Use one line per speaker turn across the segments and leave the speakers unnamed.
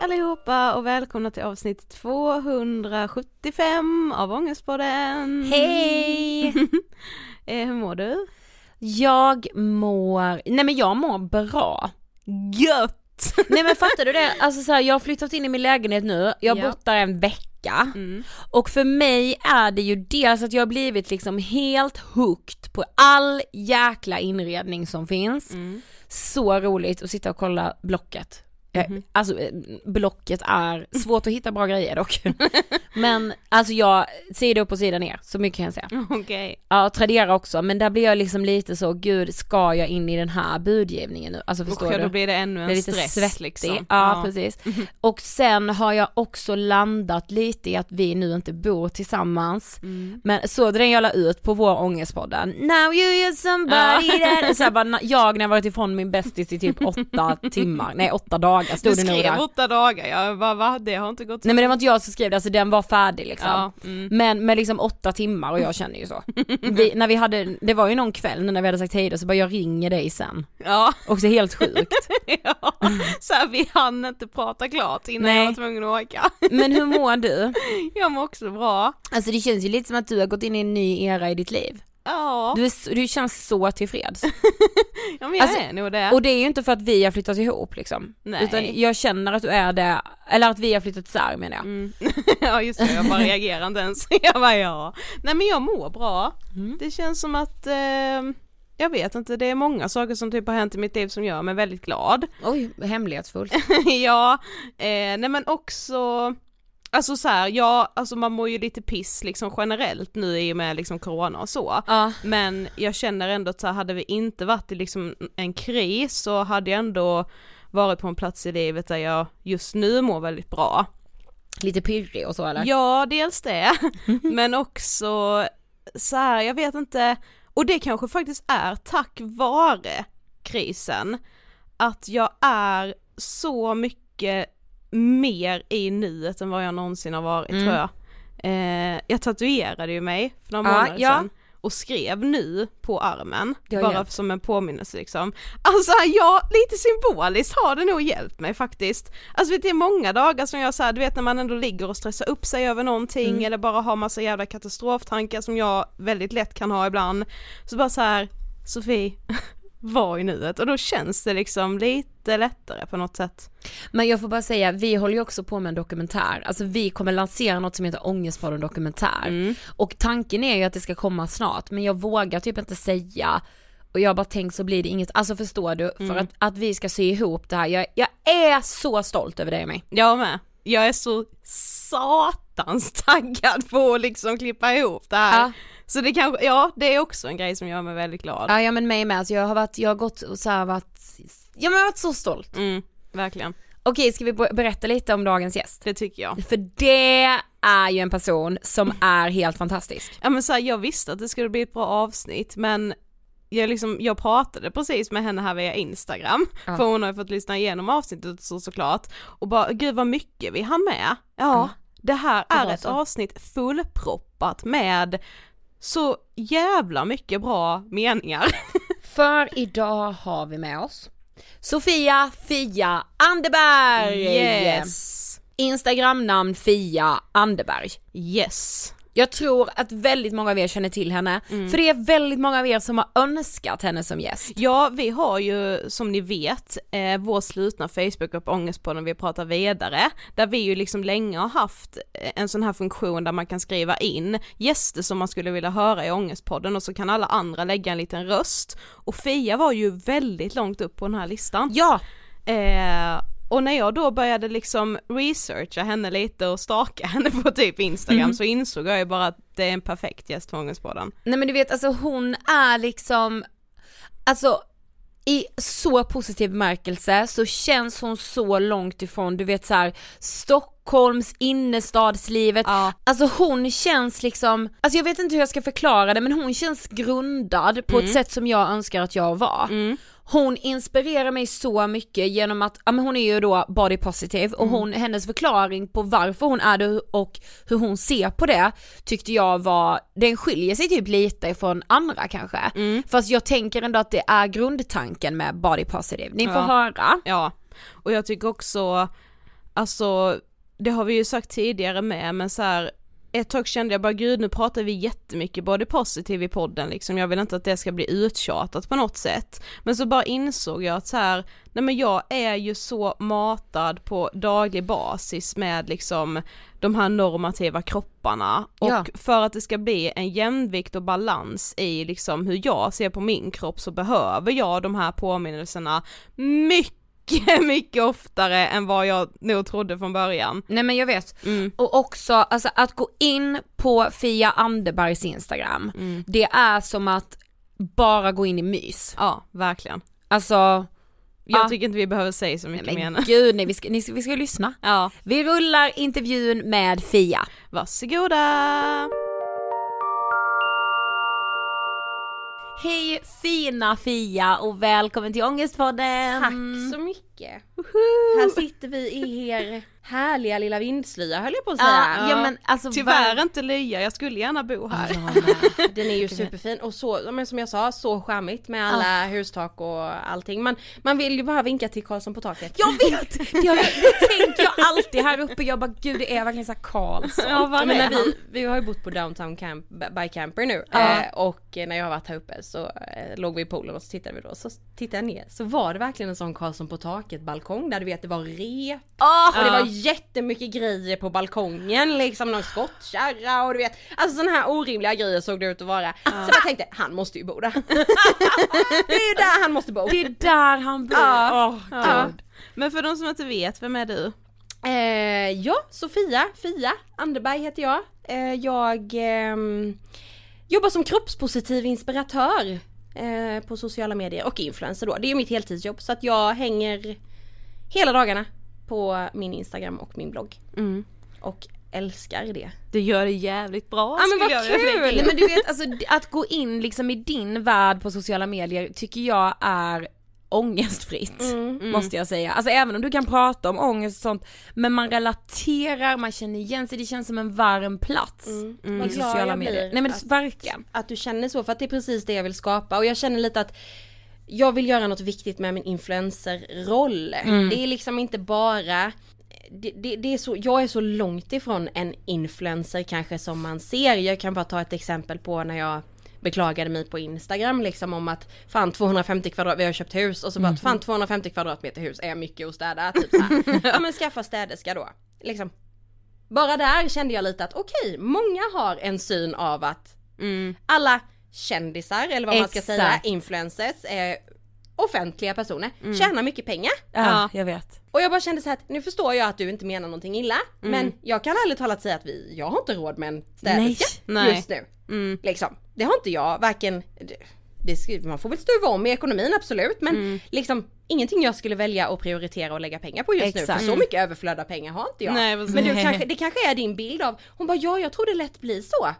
allihopa och välkomna till avsnitt 275 av Ångestpodden!
Hej!
eh, hur mår du?
Jag mår, nej men jag mår bra.
Gött!
Nej men fattar du det? Alltså så här, jag har flyttat in i min lägenhet nu, jag har
Ja.
bott där en vecka.
Mm.
Och för mig är det ju dels att jag har blivit liksom helt hooked på all jäkla inredning som finns.
Mm.
Så roligt att sitta och kolla Blocket. Jag-
Mhm.
Alltså eh, Blocket är svårt att hitta bra grejer dock. Men alltså jag, sida upp och sida ner, så mycket kan jag säga.
Okej.
Ja, Tradera också, men där blir jag liksom lite så, gud ska jag in i den här budgivningen nu? Alltså förstår
Och
du?
då blir det ännu en
Blir lite
stress
svettig.
liksom.
Ja, precis. Och sen har jag också landat lite i att vi nu inte bor tillsammans.
Mm.
Men så den jag la ut på vår ångestpodden, now you are somebody that... Så här, bara, jag när jag varit ifrån min bästis i typ åtta timmar, nej åtta dagar
Du
stod det nog
skrev
där.
åtta dagar, jag bara va? Det har inte gått
Nej men det var inte jag som skrev det, alltså den var färdig liksom.
Ja, mm.
Men med liksom åtta timmar och jag känner ju så. Vi, när vi hade, det var ju någon kväll när vi hade sagt hej då så bara jag ringer dig sen.
Ja,
Också helt sjukt.
ja. så här, vi hann inte prata klart innan
Nej.
jag var tvungen att åka.
Men hur mår du?
Jag mår också bra.
Alltså det känns ju lite som att du har gått in i en ny era i ditt liv.
Ja,
Du, är, du känns så tillfreds.
ja men jag
alltså,
är nog det.
Och det är ju inte för att vi har flyttat ihop liksom.
Nej.
Utan jag känner att du är det, eller att vi har flyttat isär menar jag.
Mm. ja just det, jag bara reagerar inte ens. Jag bara ja. Nej men jag mår bra.
Mm.
Det känns som att, eh, jag vet inte, det är många saker som typ har hänt i mitt liv som gör mig väldigt glad.
Oj, hemlighetsfullt.
ja, eh, nej men också Alltså så här, ja, alltså man mår ju lite piss liksom generellt nu i och med liksom corona och så.
Ja.
Men jag känner ändå att så här, hade vi inte varit i liksom en kris så hade jag ändå varit på en plats i livet där jag just nu mår väldigt bra.
Lite pirrig och så eller?
Ja, dels det, men också så här, jag vet inte, och det kanske faktiskt är tack vare krisen, att jag är så mycket mer i nuet än vad jag någonsin har varit
Mm.
tror jag. Eh, jag tatuerade ju mig för några
Ja,
månader
ja.
sedan och skrev nu på armen, bara
hjälpt.
som en påminnelse liksom. Alltså ja, lite symboliskt har det nog hjälpt mig faktiskt. Alltså det är många dagar som jag såhär, du vet när man ändå ligger och stressar upp sig över någonting
Mm.
eller bara har massa jävla katastroftankar som jag väldigt lätt kan ha ibland. Så bara så här, Sofie, var i nuet och då känns det liksom lite lättare på något sätt.
Men jag får bara säga, vi håller ju också på med en dokumentär, alltså vi kommer lansera något som heter Ångestpodden dokumentär.
Mm.
Och tanken är ju att det ska komma snart, men jag vågar typ inte säga och jag har bara tänkt så blir det inget, alltså förstår du, för att, att vi ska sy ihop det här, jag, jag är så stolt över dig och mig.
Jag med. Jag är så satans taggad på att liksom klippa ihop det här.
Ja.
Så det kanske, ja det är också en grej som gör mig väldigt glad.
Ja, ja men mig med, alltså jag har varit, jag har gått och så här varit, ja men jag har varit så stolt.
Mm, verkligen.
Okej, ska vi ber- berätta lite om dagens gäst?
Det tycker jag.
För det är ju en person som är helt fantastisk.
Ja men så här, jag visste att det skulle bli ett bra avsnitt men jag, liksom, jag pratade precis med henne här via Instagram,
Ja.
för hon har ju fått lyssna igenom avsnittet så, såklart, och bara gud vad mycket vi hann med. Ja,
Ja,
det här
det
är ett
så.
avsnitt fullproppat med så jävla mycket bra meningar.
För idag har vi med oss Sofia Fia Anderberg!
Yes.
Instagramnamn Fia Anderberg.
Yes.
Jag tror att väldigt många av er känner till henne, för det är väldigt många av er som har önskat henne som gäst.
Ja, vi har ju som ni vet eh, vår slutna Facebookgrupp Ångestpodden vi pratar vidare, där vi ju liksom länge har haft eh, en sån här funktion där man kan skriva in gäster som man skulle vilja höra i Ångestpodden och så kan alla andra lägga en liten röst. Och Fia var ju väldigt långt upp på den här listan.
Ja,
Eh, och när jag då började liksom researcha henne lite och staka henne på typ Instagram
Mm.
så insåg jag ju bara att det är en perfekt gäst för Ångestpodden.
Nej men du vet alltså hon är liksom, alltså i så positiv bemärkelse så känns hon så långt ifrån, du vet så här Stockholms innerstadslivet,
Ja.
alltså hon känns liksom, alltså jag vet inte hur jag ska förklara det men hon känns grundad på ett sätt som jag önskar att jag var. Hon inspirerar mig så mycket genom att, ja men hon är ju då body positive och hon, hennes förklaring på varför hon är det och hur hon ser på det tyckte jag var, den skiljer sig typ lite från andra kanske. Fast jag tänker ändå att det är grundtanken med body positive. Ni får
Ja.
höra.
Ja, och jag tycker också, alltså det har vi ju sagt tidigare med men så här ett tag kände jag bara gud nu pratar vi jättemycket body positive i podden liksom, jag vill inte att det ska bli uttjatat på något sätt. Men så bara insåg jag att så här, nej men jag är ju så matad på daglig basis med liksom de här normativa kropparna och
Ja.
för att det ska bli en jämvikt och balans i liksom hur jag ser på min kropp så behöver jag de här påminnelserna mycket, mycket oftare än vad jag nog trodde från början.
Nej men jag vet.
Mm.
Och också alltså att gå in på Fia Anderbergs instagram,
Mm.
det är som att bara gå in i mys.
Ja, verkligen.
Alltså,
Jag
Ja.
tycker inte vi behöver säga så mycket mer.
men
nu.
gud nej vi ska, ni vi ska lyssna.
Ja,
Vi rullar intervjun med Fia.
varsågoda!
Hej fina Fia och välkommen till Ångestpodden!
Tack så mycket. Här sitter vi i er härliga lilla vindslya höll jag på att säga.
Ja, ja men alltså
Tyvärr
ver-
inte lya, jag skulle gärna bo här.
Den är ju superfin och så, ja, men som jag sa, så charmigt med alla hustak och allting. Man, man vill ju bara vinka till Karlsson på taket.
Jag vet! Det, jag, det tänker jag alltid här uppe, jag bara gud det är verkligen såhär Karlsson.
Ja, var
Ja, men
är
när vi, vi har ju bott på Downtown camp, by Camper nu
Ja.
eh, och när jag har varit här uppe så eh, låg vi i poolen och så tittade vi då så tittade jag ner så var det verkligen en sån Karlsson på taket balkong där du vet det var rep
Åh!
och det var jättemycket grejer på balkongen liksom någon skottkärra och du vet alltså såna här orimliga grejer såg det ut att vara. Så jag tänkte han måste ju bo där. det är ju där han måste bo.
Det är där han bor.
Ja.
Åh,
Ja. Men för de som inte vet, vem är du?
Eh, ja, Sofia, Fia Anderberg heter jag. Eh, jag ehm, jobbar som kroppspositiv inspiratör eh, på sociala medier och influencer då. Det är mitt heltidsjobb så att jag hänger hela dagarna på min Instagram och min blogg.
Mm.
Och älskar det.
Du gör det jävligt bra
Ja, men vad
in.
Nej men du vet alltså att gå in liksom i din värld på sociala medier tycker jag är ångestfritt
Mm.
måste jag säga. Alltså även om du kan prata om ångest och sånt men man relaterar, man känner igen sig, det känns som en varm plats
Vad
i
glad
sociala medier. Nej men
att-
verkligen.
Att du känner så för att det är precis det jag vill skapa och jag känner lite att jag vill göra något viktigt med min influencerroll. Det är liksom inte bara det, det, det är så, jag är så långt ifrån en influencer kanske som man ser. Jag kan bara ta ett exempel på när jag beklagade mig på Instagram liksom om att fan 250 kvadrat, vi har köpt hus och så bara fan 250 kvadratmeter hus är mycket att städa. Typ så ja men skaffa städerska då. Liksom. Bara där kände jag lite att okej, många har en syn av att alla kändisar eller vad man ska säga,
Exakt.
influencers, eh, offentliga personer, tjänar mycket pengar.
Ja, jag vet.
Och jag bara kände så här att nu förstår jag att du inte menar någonting illa, men jag kan ärligt talat säga att vi, jag har inte råd med en städerska just nu. Liksom. Det har inte jag, varken, det, man får väl stuva om i ekonomin absolut, men liksom ingenting jag skulle välja att prioritera och lägga pengar på just nu,
Exakt.
för så mycket överflöd av pengar har inte jag.
Nej,
men du, kanske, det kanske är din bild av, hon bara ja jag tror det lätt blir så.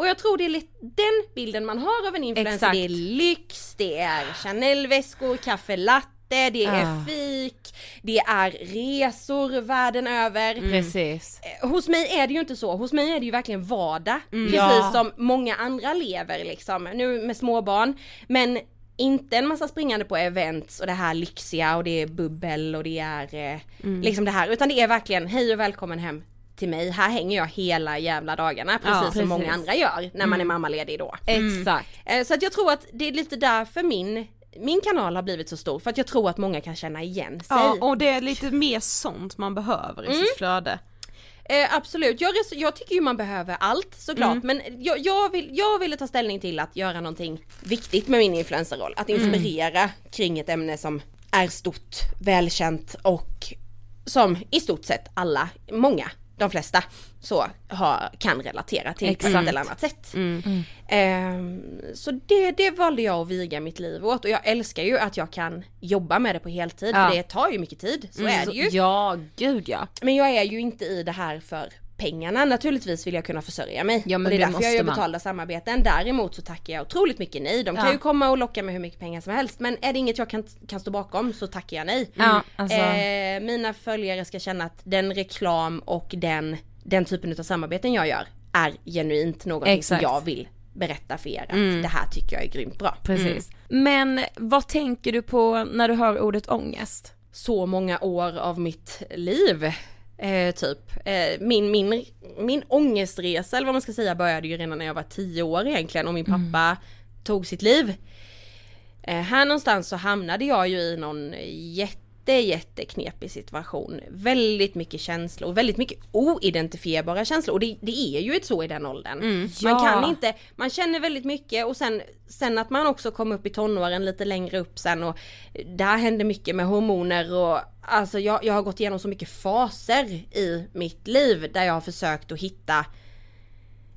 Och jag tror det är lite den bilden man har av en influencer,
Exakt.
det är lyx, det är Chanel-väskor, kaffe latte, det är
Ah.
fik, det är resor världen över.
Precis.
Eh, Hos mig är det ju inte så, hos mig är det ju verkligen vardag. Precis
Ja.
som många andra lever liksom, nu med småbarn. Men inte en massa springande på events och det här lyxiga och det är bubbel och det är eh, liksom det här. Utan det är verkligen hej och välkommen hem till mig. Här hänger jag hela jävla dagarna precis,
Ja,
som många
precis.
andra gör när man är mammaledig då.
Exakt.
Eh, Så att jag tror att det är lite därför min, min kanal har blivit så stor. För att jag tror att många kan känna igen sig.
Ja, och det är lite mer sånt man behöver i sitt flöde.
Eh, absolut, jag, jag tycker ju man behöver allt såklart men jag, jag, vill, jag ville ta ställning till att göra någonting viktigt med min influencerroll. Att inspirera kring ett ämne som är stort, välkänt och som i stort sett alla, många, de flesta så har, kan relatera till på ett eller annat sätt. Ehm, så det, det valde jag att viga mitt liv åt och jag älskar ju att jag kan jobba med det på heltid
Ja.
för det tar ju mycket tid, så är det ju.
Ja, gud ja.
Men jag är ju inte i det här för pengarna, naturligtvis vill jag kunna försörja mig.
Ja, men
och det är
det
därför jag gör betalda samarbeten. Däremot så tackar jag otroligt mycket nej. De kan
Ja.
ju komma och locka med hur mycket pengar som helst men är det inget jag kan, kan stå bakom så tackar jag nej.
Ja, alltså.
Eh, mina följare ska känna att den reklam och den, den typen av samarbeten jag gör är genuint någonting
Exakt. Mm.
som jag vill berätta för er att det här tycker jag är grymt bra.
Precis. Men vad tänker du på när du hör ordet ångest?
så många år av mitt liv. Eh, typ. Eh, min, min, min ångestresa eller vad man ska säga började ju redan när jag var tio år egentligen och min pappa tog sitt liv. Eh, här någonstans så hamnade jag ju i någon jätte jätteknepig situation. Väldigt mycket känslor, väldigt mycket oidentifierbara känslor och det, det är ju ett så i den åldern. Man
Ja.
kan inte, man känner väldigt mycket och sen, sen att man också kom upp i tonåren lite längre upp sen och där hände mycket med hormoner och alltså jag, jag har gått igenom så mycket faser i mitt liv där jag har försökt att hitta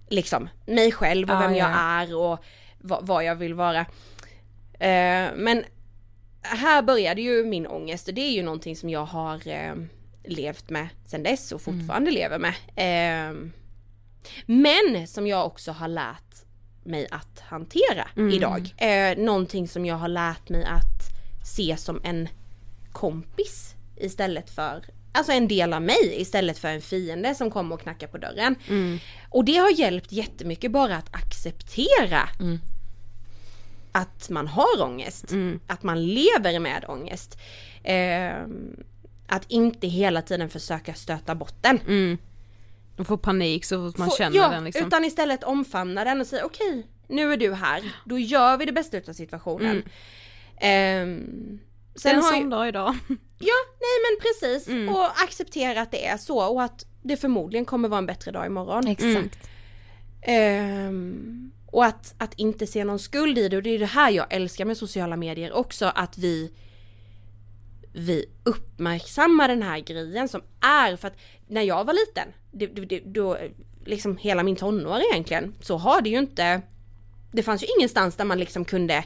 liksom mig själv och
Ja,
vem jag
ja.
är och vad, vad jag vill vara. Eh, men här började ju min ångest och det är ju någonting som jag har eh, levt med sen dess och fortfarande lever med. Eh, men som jag också har lärt mig att hantera idag. Eh, någonting som jag har lärt mig att se som en kompis istället för Alltså en del av mig istället för en fiende som kommer och knackar på dörren. Och det har hjälpt jättemycket bara att acceptera att man har ångest. Att man lever med ångest. Ehm, att inte hela tiden försöka stöta bort den.
Och får panik så fort man
Få-
känner
ja,
den liksom.
utan istället omfamna den och säga okej, nu är du här, då gör vi det bästa utav situationen. Ehm,
Sen en sån dag idag.
Ja, nej men precis.
Mm.
Och acceptera att det är så och att det förmodligen kommer vara en bättre dag imorgon.
Exakt.
Ehm, och att, att inte se någon skuld i det och det är det här jag älskar med sociala medier också att vi vi uppmärksammar den här grejen som är för att när jag var liten, det, det, då liksom hela min tonår egentligen, så har det ju inte Det fanns ju ingenstans där man liksom kunde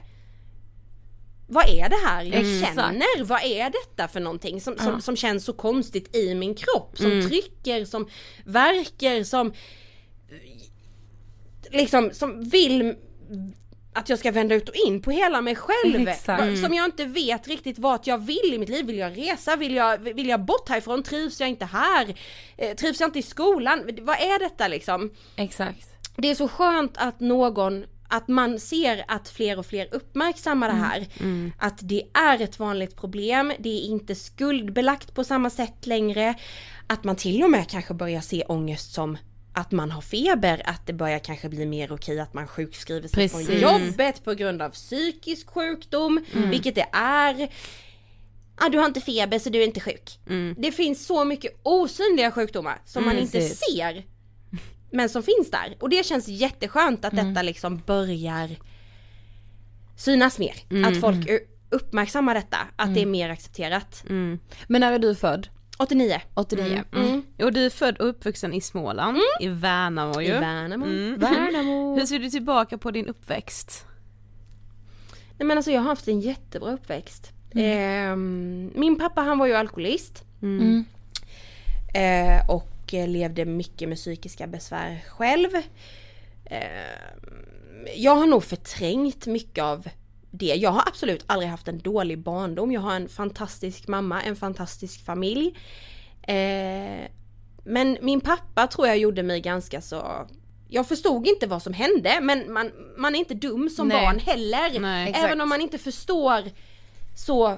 Vad är det här jag
Exakt.
känner? Vad är detta för någonting som, som, som känns så konstigt i min kropp? Som trycker, som verkar, som liksom som vill att jag ska vända ut och in på hela mig själv.
Exakt.
Som jag inte vet riktigt vart jag vill i mitt liv. Vill jag resa? Vill jag, vill jag bort härifrån? Trivs jag inte här? Eh, trivs jag inte i skolan? Vad är detta liksom?
Exakt.
Det är så skönt att någon att man ser att fler och fler uppmärksammar det här. Att det är ett vanligt problem, det är inte skuldbelagt på samma sätt längre. Att man till och med kanske börjar se ångest som att man har feber, att det börjar kanske bli mer okej att man sjukskriver sig från
Precis.
jobbet på grund av psykisk sjukdom, vilket det är. Ah, du har inte feber så du är inte sjuk. Det finns så mycket osynliga sjukdomar som man inte
Precis.
ser men som finns där. Och det känns jätteskönt att detta liksom börjar synas mer. Att folk u- uppmärksammar detta, att det är mer accepterat.
Men när är du född?
89.
89?
Mm.
Och du är född och uppvuxen i Småland, i Värnamo
I
ju.
Värnamo.
Värnamo. Hur ser du tillbaka på din uppväxt?
Nej men alltså jag har haft en jättebra uppväxt. Ehm, min pappa han var ju alkoholist. Eh, och eh, levde mycket med psykiska besvär själv. Ehm, jag har nog förträngt mycket av det. Jag har absolut aldrig haft en dålig barndom. Jag har en fantastisk mamma, en fantastisk familj. Eh, men min pappa tror jag gjorde mig ganska så jag förstod inte vad som hände men man, man är inte dum som
Nej.
barn heller.
Nej.
Även
Exakt.
om man inte förstår så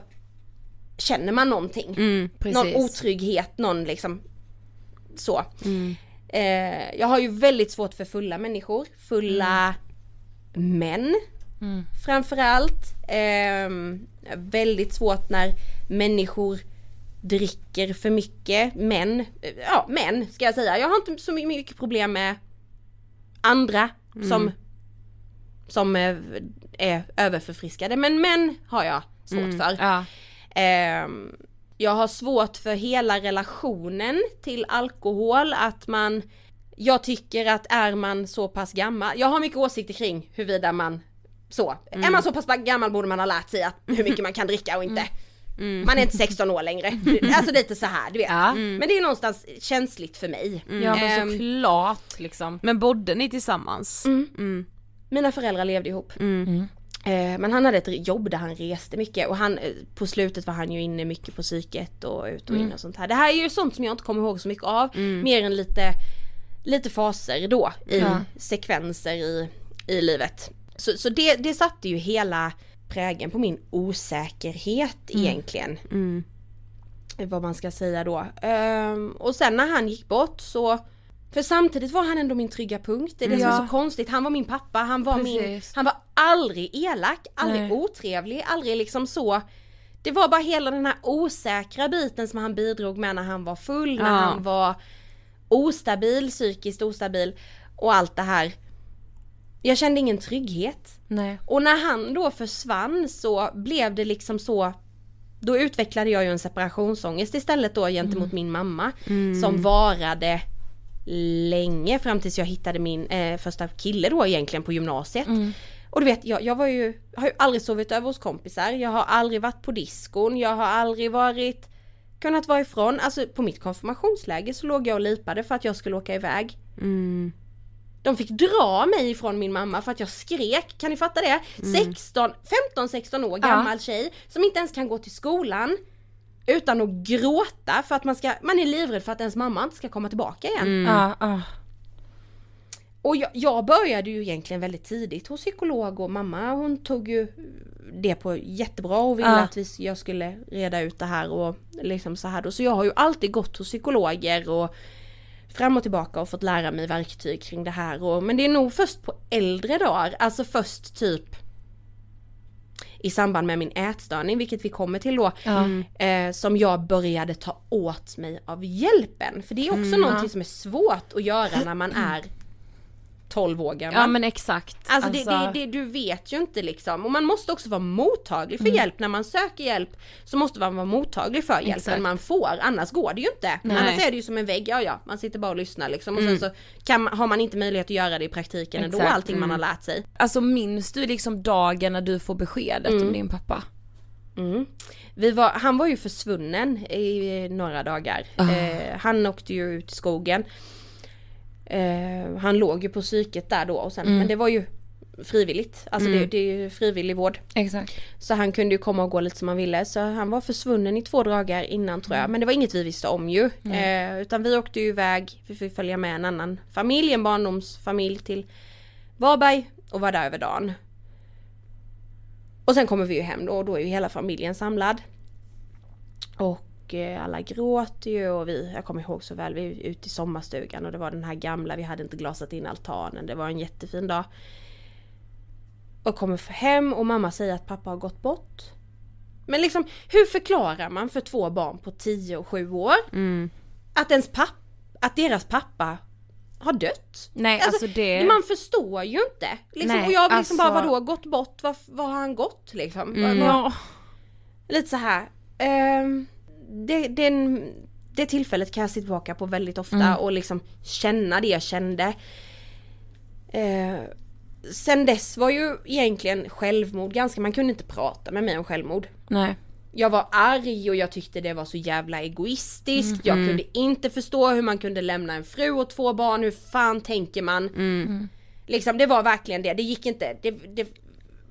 känner man någonting.
Mm.
Någon otrygghet, någon liksom så. Eh, jag har ju väldigt svårt för fulla människor, fulla män framförallt. Eh, väldigt svårt när människor dricker för mycket, män, eh, ja män ska jag säga. Jag har inte så mycket problem med andra som, som eh, är överförfriskade men män har jag svårt för.
Ja.
Ehm, jag har svårt för hela relationen till alkohol, att man jag tycker att är man så pass gammal, jag har mycket åsikter kring huruvida man så, är man så pass gammal borde man ha lärt sig att hur mycket man kan dricka och inte. Man är inte 16 år längre. Alltså lite så här, du vet.
Ja.
Men det är någonstans känsligt för mig.
Ja men
Ehm,
såklart liksom.
Men bodde ni tillsammans?
Mm. Mina föräldrar levde ihop.
Mm.
Eh, Men han hade ett jobb där han reste mycket och han, eh, på slutet var han ju inne mycket på psyket och ut och in och sånt här. Det här är ju sånt som jag inte kommer ihåg så mycket av, mer än lite, lite faser då i sekvenser i, i livet. Så, så det, det satte ju hela prägen på min osäkerhet egentligen. Vad man ska säga då. Ehm, och sen när han gick bort så för samtidigt var han ändå min trygga punkt. Det är det som är så konstigt. Han var min pappa, han var min,
Precis.
han var aldrig elak, aldrig otrevlig, aldrig liksom så. Det var bara hela den här osäkra biten som han bidrog med när han var full, när
Ja.
han var ostabil, psykiskt ostabil och allt det här. Jag kände ingen trygghet.
Nej.
Och när han då försvann så blev det liksom så Då utvecklade jag ju en separationsångest istället då gentemot min mamma Som varade länge fram tills jag hittade min eh, första kille då egentligen på gymnasiet. Och du vet jag, jag var ju, har ju aldrig sovit över hos kompisar, jag har aldrig varit på diskon, jag har aldrig varit Kunnat vara ifrån, alltså på mitt konfirmationsläge så låg jag och lipade för att jag skulle åka iväg de fick dra mig ifrån min mamma för att jag skrek, kan ni fatta det? 16, 15-16 år gammal tjej som inte ens kan gå till skolan utan att gråta för att man ska, man är livrädd för att ens mamma inte ska komma tillbaka igen.
Ja, ja.
Och jag, jag började ju egentligen väldigt tidigt hos psykolog och mamma hon tog ju det på jättebra och ville
Ja.
att vi, jag skulle reda ut det här och liksom så här då. Så jag har ju alltid gått hos psykologer och fram och tillbaka och fått lära mig verktyg kring det här och, men det är nog först på äldre dagar, alltså först typ i samband med min ätstörning, vilket vi kommer till då, eh, som jag började ta åt mig av hjälpen. För det är också någonting som är svårt att göra när man är 12 år gammal.
ja men exakt.
Alltså, Det, det, det, du vet ju inte liksom. Och man måste också vara mottaglig
Mm.
för hjälp. När man söker hjälp så måste man vara mottaglig för hjälpen
Exakt.
man får. Annars går det ju inte.
Nej. Mm.
Annars är det ju som en vägg, ja ja, man sitter bara och lyssnar liksom. Och sen så kan, har man inte möjlighet att göra det i praktiken ändå,
Exakt.
allting man har lärt sig.
Alltså minns du liksom dagen när du får beskedet om din pappa?
Mm. Var, han var ju försvunnen i några dagar.
Ah.
Eh, han åkte ju ut i skogen. Eh, han låg ju på psyket där då och sen,
Mm.
men det var ju frivilligt. Alltså det, det är ju frivillig vård.
Exakt.
Så han kunde ju komma och gå lite som han ville. Så han var försvunnen i två dagar innan tror jag. Men det var inget vi visste om ju. Eh, utan vi åkte ju iväg, vi fick följa med en annan familj, en barndomsfamilj till Varberg och var där över dagen. Och sen kommer vi ju hem då och då är ju hela familjen samlad. Och eh, alla gråter ju och vi, jag kommer ihåg så väl, vi är ute i sommarstugan och det var den här gamla, vi hade inte glasat in altanen, det var en jättefin dag. Och kommer hem och mamma säger att pappa har gått bort. Men liksom, hur förklarar man för två barn på 10 och 7 år att ens pappa, att deras pappa har dött?
Nej alltså, det...
Man förstår ju inte. Liksom,
Nej,
och jag liksom bara
alltså-
vadå, gått bort? Var, var har han gått liksom? Vad-
Ja.
Lite så här. ehm, det, den, det tillfället kan jag se tillbaka på väldigt ofta och liksom känna det jag kände. Eh, sen dess var ju egentligen självmord ganska, man kunde inte prata med mig om självmord.
Nej.
Jag var arg och jag tyckte det var så jävla egoistiskt. Jag kunde inte förstå hur man kunde lämna en fru och två barn. Hur fan tänker man? Liksom det var verkligen det. Det gick inte. Det, det,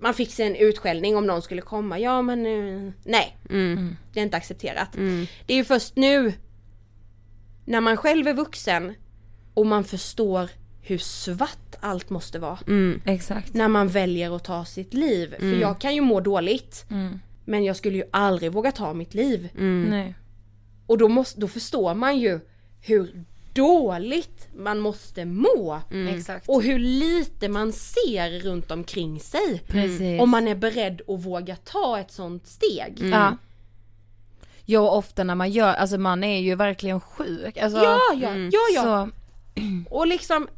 man fick sig en utskällning om någon skulle komma. Ja men eh, nej. Det är inte accepterat. Det är ju först nu när man själv är vuxen och man förstår hur svart allt måste vara.
Exakt.
När man väljer att ta sitt liv. För jag kan ju må dåligt. Men jag skulle ju aldrig våga ta mitt liv.
Nej.
Och då, måste, då förstår man ju hur dåligt man måste må.
Exakt.
Och hur lite man ser runt omkring sig.
Precis.
Om man är beredd att våga ta ett sånt steg.
Ja. Ja och ofta när man gör, alltså man är ju verkligen sjuk. Alltså,
Ja, ja, ja, ja.
Så,
Och liksom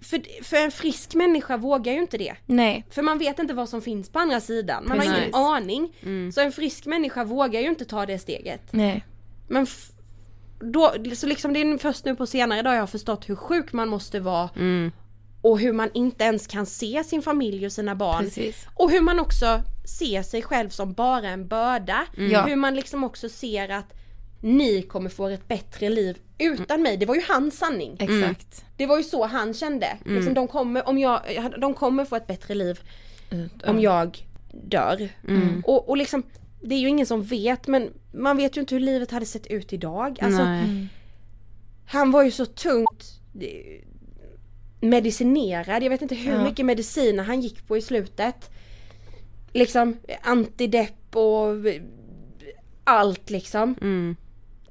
för, för en frisk människa vågar ju inte det.
Nej.
För man vet inte vad som finns på andra sidan. Man har
Precis.
ingen aning. Så en frisk människa vågar ju inte ta det steget.
Nej.
Men då, så liksom det är först nu på senare dag jag har förstått hur sjuk man måste vara. Och hur man inte ens kan se sin familj och sina barn.
Precis.
Och hur man också ser sig själv som bara en börda.
Ja.
Hur man liksom också ser att ni kommer få ett bättre liv utan mig. Det var ju hans sanning.
Exakt.
Det var ju så han kände. Liksom, de, kommer, om jag, de kommer få ett bättre liv om jag dör. Och, och liksom, det är ju ingen som vet men man vet ju inte hur livet hade sett ut idag. Alltså,
Nej.
han var ju så tungt eh, medicinerad. Jag vet inte hur
Ja.
mycket mediciner han gick på i slutet. Liksom antidepp och eh, allt liksom.
Mm.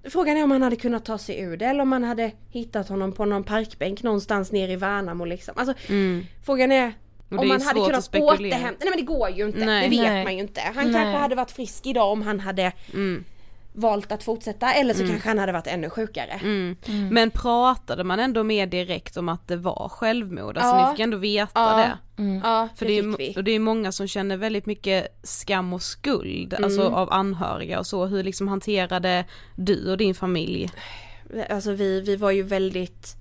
Frågan är om han hade kunnat ta sig ur det eller om man hade hittat honom på någon parkbänk någonstans nere i Värnamo liksom. Alltså, Frågan är
Mm. Och det
om man hade kunnat återhämta, nej men det går ju inte,
Nej.
det vet
Nej.
man ju inte. Han
Nej.
kanske hade varit frisk idag om han hade
Mm.
valt att fortsätta eller så kanske han hade varit ännu sjukare.
Mm. Men pratade man ändå mer direkt om att det var självmord? Alltså
Ja.
ni fick ändå veta
Ja.
det?
Ja,
För
det,
det, är,
fick
ju-
vi.
och det är många som känner väldigt mycket skam och skuld, alltså
Mm.
av anhöriga och så, hur liksom hanterade du och din familj?
Alltså vi, vi var ju väldigt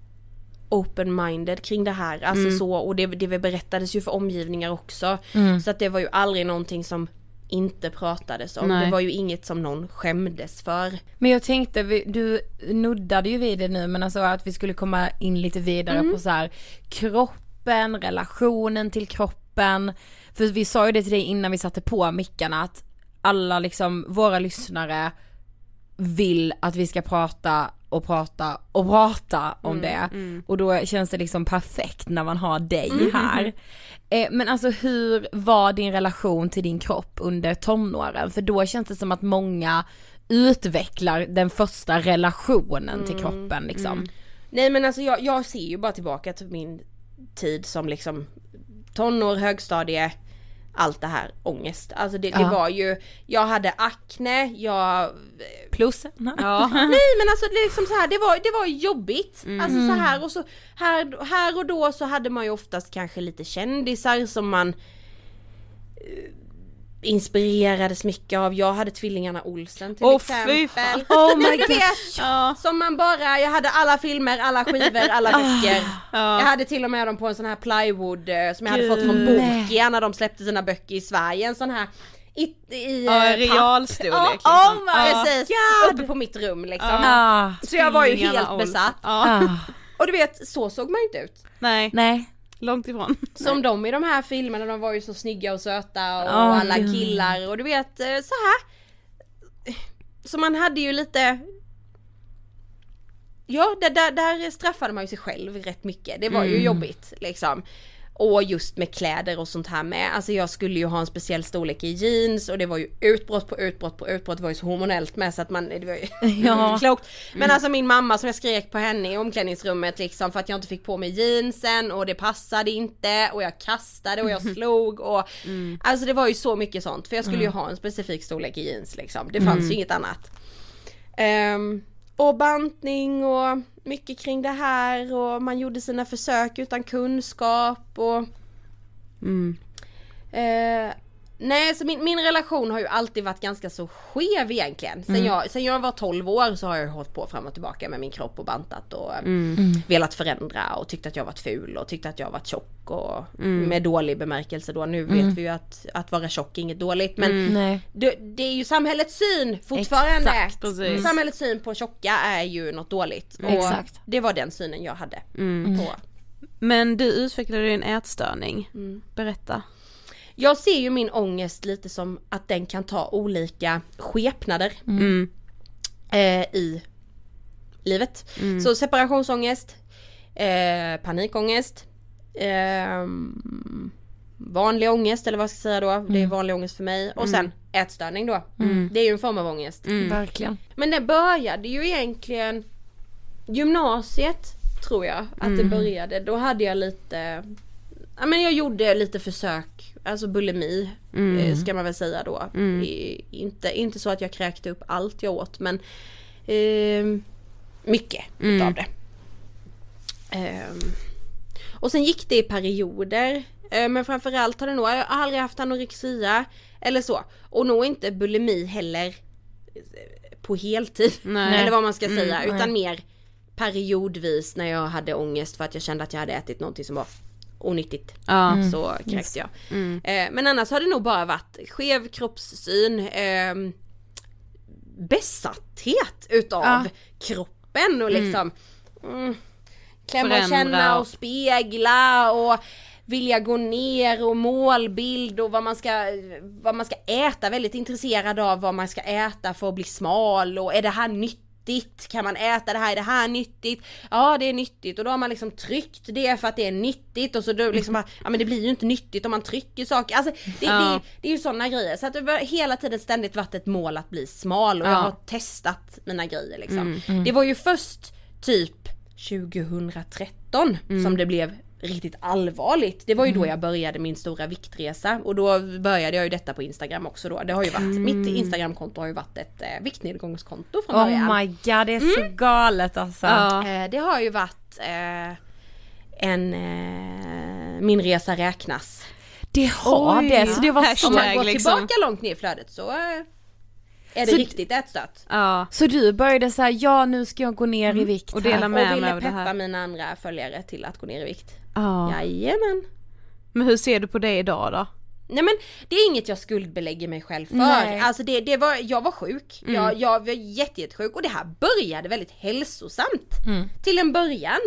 open-minded kring det här. Alltså
Mm.
så, och det, det berättades ju för omgivningar också. Så att det var ju aldrig någonting som inte pratades om.
Nej.
Det var ju inget som någon skämdes för.
Men jag tänkte, du nuddade ju vid det nu men alltså att vi skulle komma in lite vidare på så här kroppen, relationen till kroppen. För vi sa ju det till dig innan vi satte på mickarna att alla liksom, våra lyssnare vill att vi ska prata och prata och prata om det. Och då känns det liksom perfekt när man har dig här. Eh, men alltså hur var din relation till din kropp under tonåren? För då känns det som att många utvecklar den första relationen till kroppen liksom.
Nej men alltså jag, jag ser ju bara tillbaka till min tid som liksom tonår, högstadie, allt det här ångest. Alltså det, det
Ja.
var ju, jag hade akne, jag
Plus
Ja.
Nej men alltså liksom så här, det var, det var jobbigt. Alltså så här och så här, här och då så hade man ju oftast kanske lite kändisar som man eh, inspirerades mycket av. Jag hade tvillingarna Olsen till
fy
exempel.
fan.
Oh my God. Vet, Som man bara, jag hade alla filmer, alla skivor, alla böcker. Jag hade till och med dem på en sån här plywood eh, som jag hade fått från Bokia när de släppte sina böcker i Sverige. En sån här i, i
Ja,
eh, papp.
realstorlek
Ja,
liksom.
oh my
Ja.
Precis, uppe på mitt rum liksom.
Ah,
Så jag var ju helt
Olsen.
besatt.
Ja.
ah,
Och du vet, så såg man ju inte ut.
Nej,
nej.
Långt ifrån.
Som de i de här filmerna, de var ju så snygga och söta och
Ja,
alla killar och du vet eh, så här. Så man hade ju lite Ja, där, där, där straffade man ju sig själv rätt mycket. Det var ju jobbigt liksom. Och just med kläder och sånt här med. Alltså jag skulle ju ha en speciell storlek i jeans och det var ju utbrott på utbrott på utbrott. Det var ju så hormonellt med så att man, det var ju
Ja.
klokt. Men alltså min mamma som jag skrek på henne i omklädningsrummet liksom för att jag inte fick på mig jeansen och det passade inte och jag kastade och jag slog och Alltså det var ju så mycket sånt för jag skulle ju ha en specifik storlek i jeans liksom. Det fanns ju inget annat. Ehm, och bantning och mycket kring det här och man gjorde sina försök utan kunskap och Eh, nej, så min, min relation har ju alltid varit ganska så skev egentligen. Sen, jag, sen jag var 12 år så har jag hållit på fram och tillbaka med min kropp och bantat och eh, velat förändra och tyckt att jag varit ful och tyckt att jag varit tjock och med dålig bemärkelse då. Nu vet vi ju att, att vara tjock är inget dåligt men
Nej.
det, det är ju samhällets syn fortfarande.
Exakt,
precis.
Samhällets syn på tjocka är ju något dåligt. Och
Exakt.
det var den synen jag hade på
Men du utvecklade ju en ätstörning. Berätta.
Jag ser ju min ångest lite som att den kan ta olika skepnader
Mm.
eh, i livet. Så separationsångest, eh, panikångest, ehm, vanlig ångest eller vad jag ska säga då, det är vanlig ångest för mig och sen ätstörning då. Det är ju en form av ångest.
Verkligen.
Men det började ju egentligen gymnasiet tror jag att det började. Då hade jag lite, ja men jag gjorde lite försök, alltså bulimi eh, ska man väl säga då. I, inte, inte så att jag kräkte upp allt jag åt men eh, mycket utav det. Ehm, Och sen gick det i perioder. Eh, Men framförallt har det nog, jag har aldrig haft anorexia eller så. Och nog inte bulimi heller eh, på heltid.
Nej.
Eller vad man ska säga. Utan mer periodvis när jag hade ångest för att jag kände att jag hade ätit någonting som var onyttigt.
Ja.
Så kräkte jag. Eh, men annars har det nog bara varit skev kroppssyn, eh, besatthet utav
Ja.
kroppen och liksom mm, klämma och känna
och-
spegla och vilja gå ner och målbild och vad man ska, vad man ska äta, väldigt intresserad av vad man ska äta för att bli smal och är det här nyttigt? Kan man äta det här? Är det här nyttigt? Ja det är nyttigt och då har man liksom tryckt det för att det är nyttigt och så då liksom bara, ja men det blir ju inte nyttigt om man trycker saker. Alltså det,
Ja.
det, det är ju sådana grejer. Så att det har hela tiden ständigt varit ett mål att bli smal och jag
Ja.
har testat mina grejer liksom. Det var ju först typ 2013 som det blev riktigt allvarligt. Det var ju då jag började min stora viktresa och då började jag ju detta på Instagram också då. Det har ju varit, mitt Instagramkonto har ju varit ett eh, viktnedgångskonto från början.
Oh my god det är så galet alltså.
Ja.
Eh, det har ju varit eh, en eh, Min resa räknas.
Det har
Oj.
det, så det var
Hashtag.
så...
Om man går
liksom.
tillbaka långt ner i flödet så eh, är det
Så-
riktigt ätstört.
Ja.
Så du började säga ja nu ska jag gå ner i vikt
Och dela med
och
mig
ville
av det
peppa
här.
mina andra följare till att gå ner i vikt.
Ja.
Jajamän.
Men hur ser du på det idag då?
Nej men det är inget jag skuldbelägger mig själv för.
Nej.
Alltså det, det var, jag var sjuk. Jag, jag var jätte, jättesjuk och det här började väldigt hälsosamt. Till en början.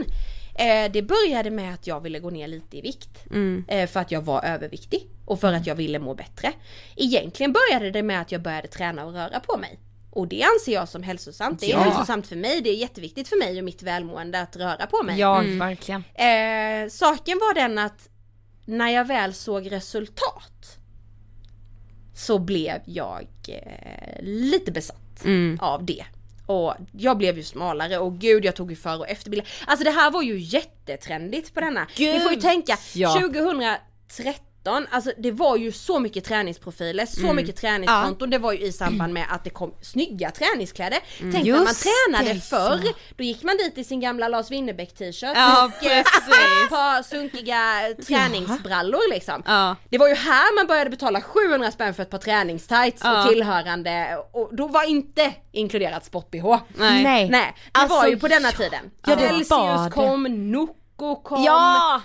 Eh, det började med att jag ville gå ner lite i vikt. Eh, för att jag var överviktig. Och för att jag ville må bättre. Egentligen började det med att jag började träna och röra på mig. Och det anser jag som hälsosamt. Det är
Ja.
hälsosamt för mig, det är jätteviktigt för mig och mitt välmående att röra på mig.
Ja verkligen.
Eh, saken var den att när jag väl såg resultat så blev jag eh, lite besatt av det. Och jag blev ju smalare och gud jag tog ju för och efterbilder. Alltså det här var ju jättetrendigt på denna. Ni får ju
Gud,
tänka,
ja.
2013, alltså det var ju så mycket träningsprofiler, så mycket träningskonton. Det var ju i samband med att det kom snygga träningskläder. Tänk när man
Just
tränade
det,
förr, då gick man dit i sin gamla Lars Winnerbäck t-shirt
Ja,
och eh, ett par sunkiga träningsbrallor liksom.
Ja.
Det var ju här man började betala 700 spänn för ett par träningstights
Ja.
och tillhörande och då var inte inkluderat sport-bh.
Nej.
Nej.
Det
Alltså,
var ju på denna
ja.
tiden.
Ja,
Celsius kom, Nocco kom,
Ja!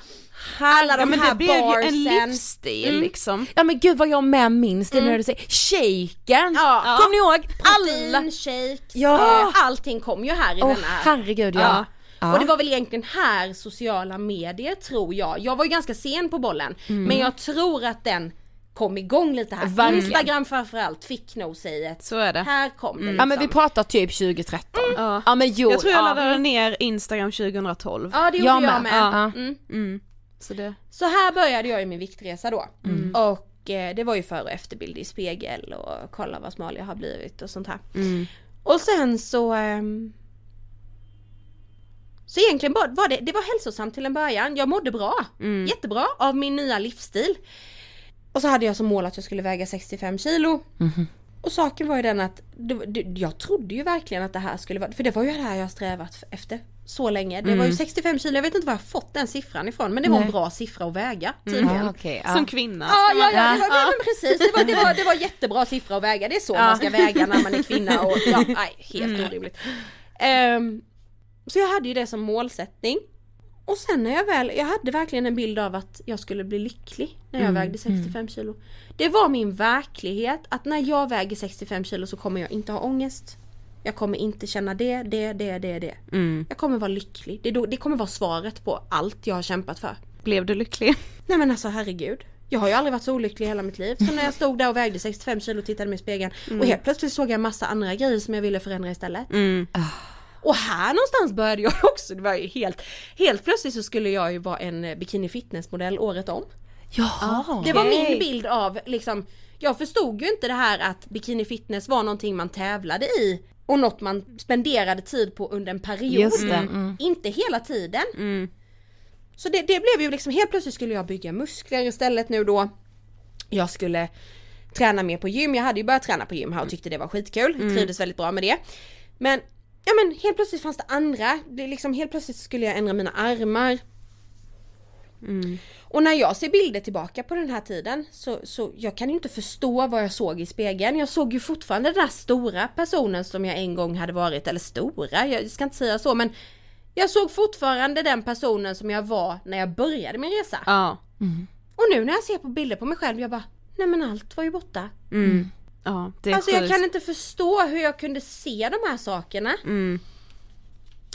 Alla de
Ja men
här
det blev ju en
barsen.
livsstil liksom.
Ja men gud vad jag med minns det när du säger shaken.
Ja.
Kommer ni ihåg? Alla.
Protein, shakes,
Ja.
eh, allting kom ju här i
Åh
denna.
herregud ja.
Ja.
Ja.
Och det var väl egentligen här sociala medier tror jag. Jag var ju ganska sen på bollen. Men jag tror att den kom igång lite här.
Verkligen.
Instagram framförallt fick nog sig ett
Så är det.
här kom det liksom.
Ja men vi pratar typ 2013.
Ja.
Ja men jo.
Jag tror jag
ja.
laddade ner Instagram 2012.
Ja det gjorde
Jag
jag
med.
med.
Ja.
Mm.
Mm. Så det,
Så här började jag ju min viktresa då.
Mm.
Och eh, det var ju före och efterbild i spegel och kolla vad smal jag har blivit och sånt här.
Mm.
Och sen så ehm, Så egentligen var det, det var hälsosamt till en början. Jag mådde bra.
Mm.
Jättebra av min nya livsstil. Och så hade jag som mål att jag skulle väga 65 kilo.
Mhm.
Och saken var ju den att det, det, jag trodde ju verkligen att det här skulle vara, för det var ju det här jag strävat efter så länge. Det var ju 65 kilo, jag vet inte var jag fått den siffran ifrån men det var en
Mm. Nej.
bra siffra att väga tydligen.
Ja, okej, ja.
Som kvinna
Ja,
ska
ja, ja, det var, ja. men precis. Det var, det, var, det var jättebra siffra att väga. Det är så man ska väga när man är kvinna och ja, nej, helt orimligt. Ehm, så jag hade ju det som målsättning. Och sen när jag väl, jag hade verkligen en bild av att jag skulle bli lycklig när jag vägde 65 kilo. Det var min verklighet att när jag väger 65 kilo så kommer jag inte ha ångest. Jag kommer inte känna det, det, det, det, det. Jag kommer vara lycklig. Det, det kommer vara svaret på allt jag har kämpat för.
Blev du lycklig?
Nej men alltså herregud. Jag har ju aldrig varit så olycklig i hela mitt liv. Så när jag stod där och vägde 65 kilo och tittade mig i spegeln och helt plötsligt såg jag en massa andra grejer som jag ville förändra istället. Och här någonstans började jag också, det var ju helt, helt plötsligt så skulle jag ju vara en bikini fitness modell året om.
Jaha.
Det var min bild av liksom, jag förstod ju inte det här att bikini fitness var någonting man tävlade i och något man spenderade tid på under en period.
Det, mm.
Inte hela tiden. Så det, det blev ju liksom, helt plötsligt skulle jag bygga muskler istället nu då. Jag skulle träna mer på gym, jag hade ju börjat träna på gym här och tyckte det var skitkul, trivdes väldigt bra med det. Men, ja men helt plötsligt fanns det andra, det liksom, helt plötsligt skulle jag ändra mina armar. Och när jag ser bilder tillbaka på den här tiden så, så jag kan ju inte förstå vad jag såg i spegeln. Jag såg ju fortfarande den där stora personen som jag en gång hade varit, eller stora, jag ska inte säga så men jag såg fortfarande den personen som jag var när jag började min resa.
Ja.
Och nu när jag ser på bilder på mig själv, jag bara, nej men allt var ju borta.
Ja, det är
Alltså jag kan inte förstå hur jag kunde se de här sakerna.
Mm.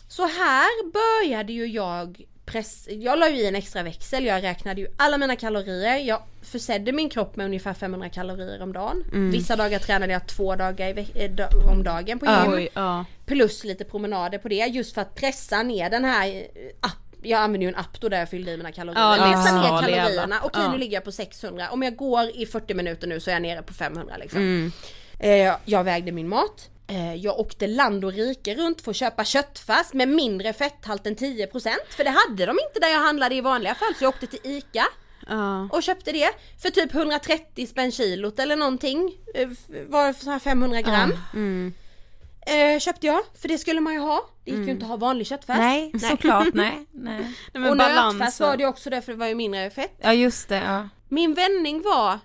Så här började ju jag press... Jag la ju i en extra växel, jag räknade ju alla mina kalorier. Jag försedde min kropp med ungefär 500 kalorier om dagen.
Mm.
Vissa dagar tränade jag två dagar eh, om dagen på gym.
Oj, ja.
Plus lite promenader på det just för att pressa ner den här eh, app. Jag använder ju en app då där jag fyllde i mina kalorier.
Ja,
Pressa ner kalorierna. Okej
Ja.
nu ligger jag på 600. Om jag går i 40 minuter nu så är jag nere på 500 liksom.
Mm.
Eh, jag vägde min mat. Eh, jag åkte land och rike runt för att köpa köttfärs med mindre fetthalt än 10% för det hade de inte där jag handlade i vanliga fall så jag åkte till ICA och köpte det för typ 130 spänn kilot eller någonting. Eh, Var så här 500 gram.
Mm.
Eh, köpte jag, för det skulle man ju ha. Det gick ju inte att ha vanlig köttfärs.
Nej, såklart nej. nej.
Nej,
och nötfärs var det också där för det var ju mindre fett.
Ja just det, ja.
Min vändning var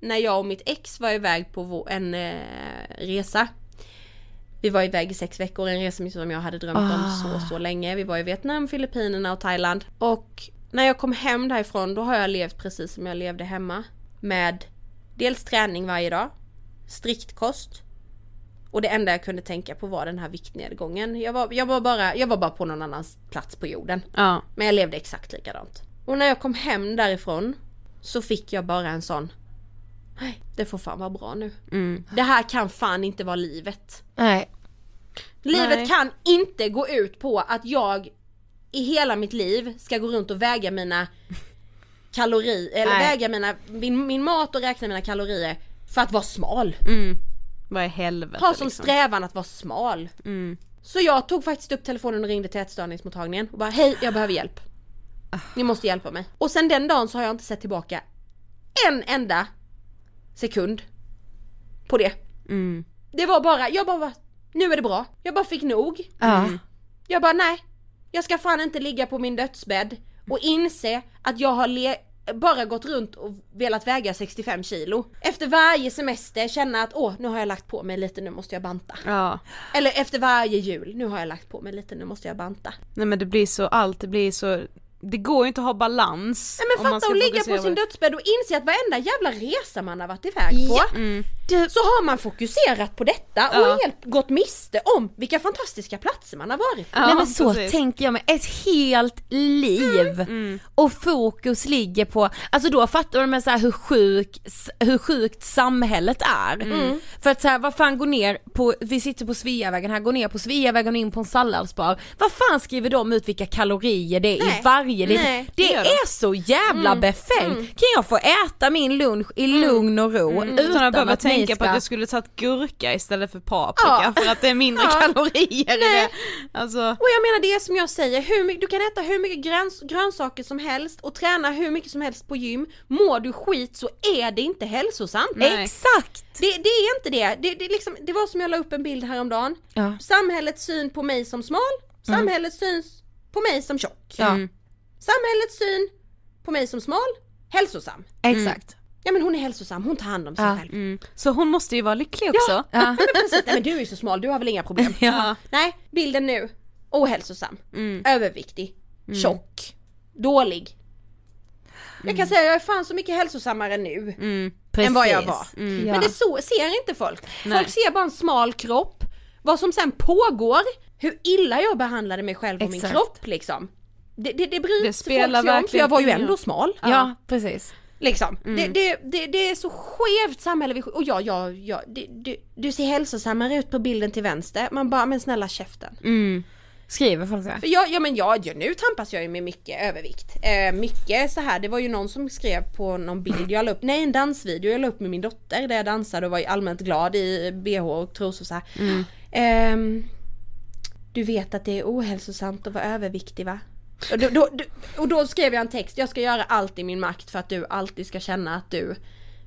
när jag och mitt ex var iväg på en eh, resa. Vi var iväg i sex veckor, en resa som jag hade drömt om så så länge. Vi var i Vietnam, Filippinerna och Thailand. Och när jag kom hem därifrån då har jag levt precis som jag levde hemma. Med dels träning varje dag, strikt kost. Och det enda jag kunde tänka på var den här viktnedgången. Jag var, jag var, bara, jag var bara på någon annans plats på jorden.
Ja.
Men jag levde exakt likadant. Och när jag kom hem därifrån så fick jag bara en sån Nej, det får fan vara bra nu. Det här kan fan inte vara livet.
Nej.
Livet
Nej.
kan inte gå ut på att jag i hela mitt liv ska gå runt och väga mina kalorier, eller
Nej.
väga mina, min, min mat och räkna mina kalorier för att vara smal.
Mm. Vad i helvete
Ha som
liksom.
strävan att vara smal.
Mm.
Så jag tog faktiskt upp telefonen och ringde till ätstörningsmottagningen och bara hej jag behöver hjälp. Ni måste hjälpa mig. Och sen den dagen så har jag inte sett tillbaka en enda sekund på det.
Mm.
Det var bara, jag bara, nu är det bra. Jag bara fick nog.
Ja.
Jag bara nej, jag ska fan inte ligga på min dödsbädd och inse att jag har le- bara gått runt och velat väga 65 kilo. Efter varje semester känna att åh, nu har jag lagt på mig lite, nu måste jag banta.
Ja.
Eller efter varje jul, nu har jag lagt på mig lite, nu måste jag banta.
Nej men det blir så, allt det blir så, det går ju inte att ha balans.
Nej men
man
fatta
ska
att ligga på sin dödsbädd och inse att varenda jävla resa man har varit iväg på Så har man fokuserat på detta och
Ja.
helt gått miste om vilka fantastiska platser man har varit på.
Ja,
Nej men så
precis.
tänker jag mig, ett helt liv
Mm,
och fokus ligger på, alltså då fattar de med så här hur, sjuk, hur sjukt samhället är.
Mm.
För att så här, vad fan går ner på, vi sitter på Sveavägen här, går ner på Sveavägen och in på en salladsbar. Vad fan skriver de ut vilka kalorier det är
Nej.
i varje, det,
Nej,
det
det
är så jävla befängt. Kan jag få äta min lunch i lugn och ro utan,
Utan att behöva tänka
ska...
på att jag skulle tagit gurka istället för paprika
Ja.
för att det är mindre
Ja.
kalorier i
Nej.
det. Alltså,
Och jag menar det är som jag säger, hur mycket, du kan äta hur mycket gröns, grönsaker som helst och träna hur mycket som helst på gym. Mår du skit så är det inte hälsosamt.
Nej.
Exakt!
Det, det är inte det. Det, det, liksom, det var som jag la upp en bild häromdagen.
Ja.
Samhällets syn på mig som smal, samhällets syn på mig som tjock.
Ja,
Samhällets syn på mig som smal, hälsosam.
exakt.
Ja men hon är hälsosam, hon tar hand om sig
Ja.
själv.
mm. Så hon måste ju vara lycklig också.
Ja.
Nej, men precis, nej men du är ju så smal, du har väl inga problem.
Ja.
Nej, bilden nu. Ohälsosam,
Mm.
överviktig, tjock, dålig. Jag kan säga jag är fan så mycket hälsosammare nu
Mm.
än vad jag var.
Ja.
Men det så ser inte folk.
Nej.
Folk ser bara en smal kropp, vad som sen pågår, hur illa jag behandlade mig själv och min
Exakt.
kropp liksom. Det, det, det bryr
Det spelar
folk om, för jag var ju ändå smal.
Ja, precis.
Liksom. Det, det, det, det är så skevt samhälle vi, och ja, ja, ja, det, du, ser hälsosammare ut på bilden till vänster, man bara men snälla käften.
Mm. Skriver folk.
För jag, ja men jag, ja, nu tampas jag ju med mycket övervikt. Eh, mycket så här, det var ju någon som skrev på någon bild jag la upp, nej en dansvideo jag la upp med min dotter där jag dansade och var allmänt glad i bh och trosor så här. Ehm, du vet att det är ohälsosamt att vara överviktig va? Och då, då, och då skrev jag en text, jag ska göra allt i min makt för att du alltid ska känna att du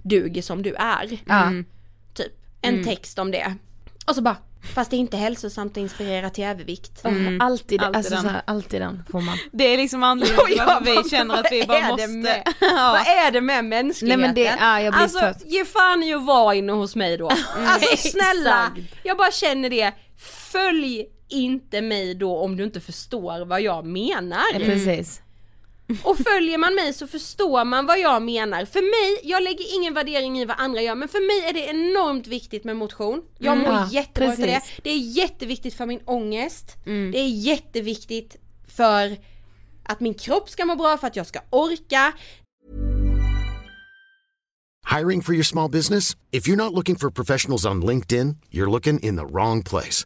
duger som du är.
Ja.
Typ, en text om det. Och så bara, Fast det är inte hälsosamt att inspirera till övervikt.
Mm.
Alltid,
alltid
alltså
den.
så här, alltid den får man.
Det är liksom anledningen till varför vi
bara,
känner att vi bara måste.
med-
ja.
Vad är det med
Nej
mänskligheten?
men det, ja jag blir
Alltså
trött.
ge fan i att vara inne hos mig då. Alltså snälla, jag bara känner det. Följ inte mig då om du inte förstår vad jag menar.
Precis.
Och följer man mig så förstår man vad jag menar. För mig, jag lägger ingen värdering i vad andra gör men för mig är det enormt viktigt med motion. Jag mår
Ja,
jättebra utav det.
precis.
Det är jätteviktigt för min ångest. Det är jätteviktigt för att min kropp ska må bra, för att jag ska orka.
Hiring for your small business? If you're not looking for professionals on LinkedIn, you're looking in the wrong place.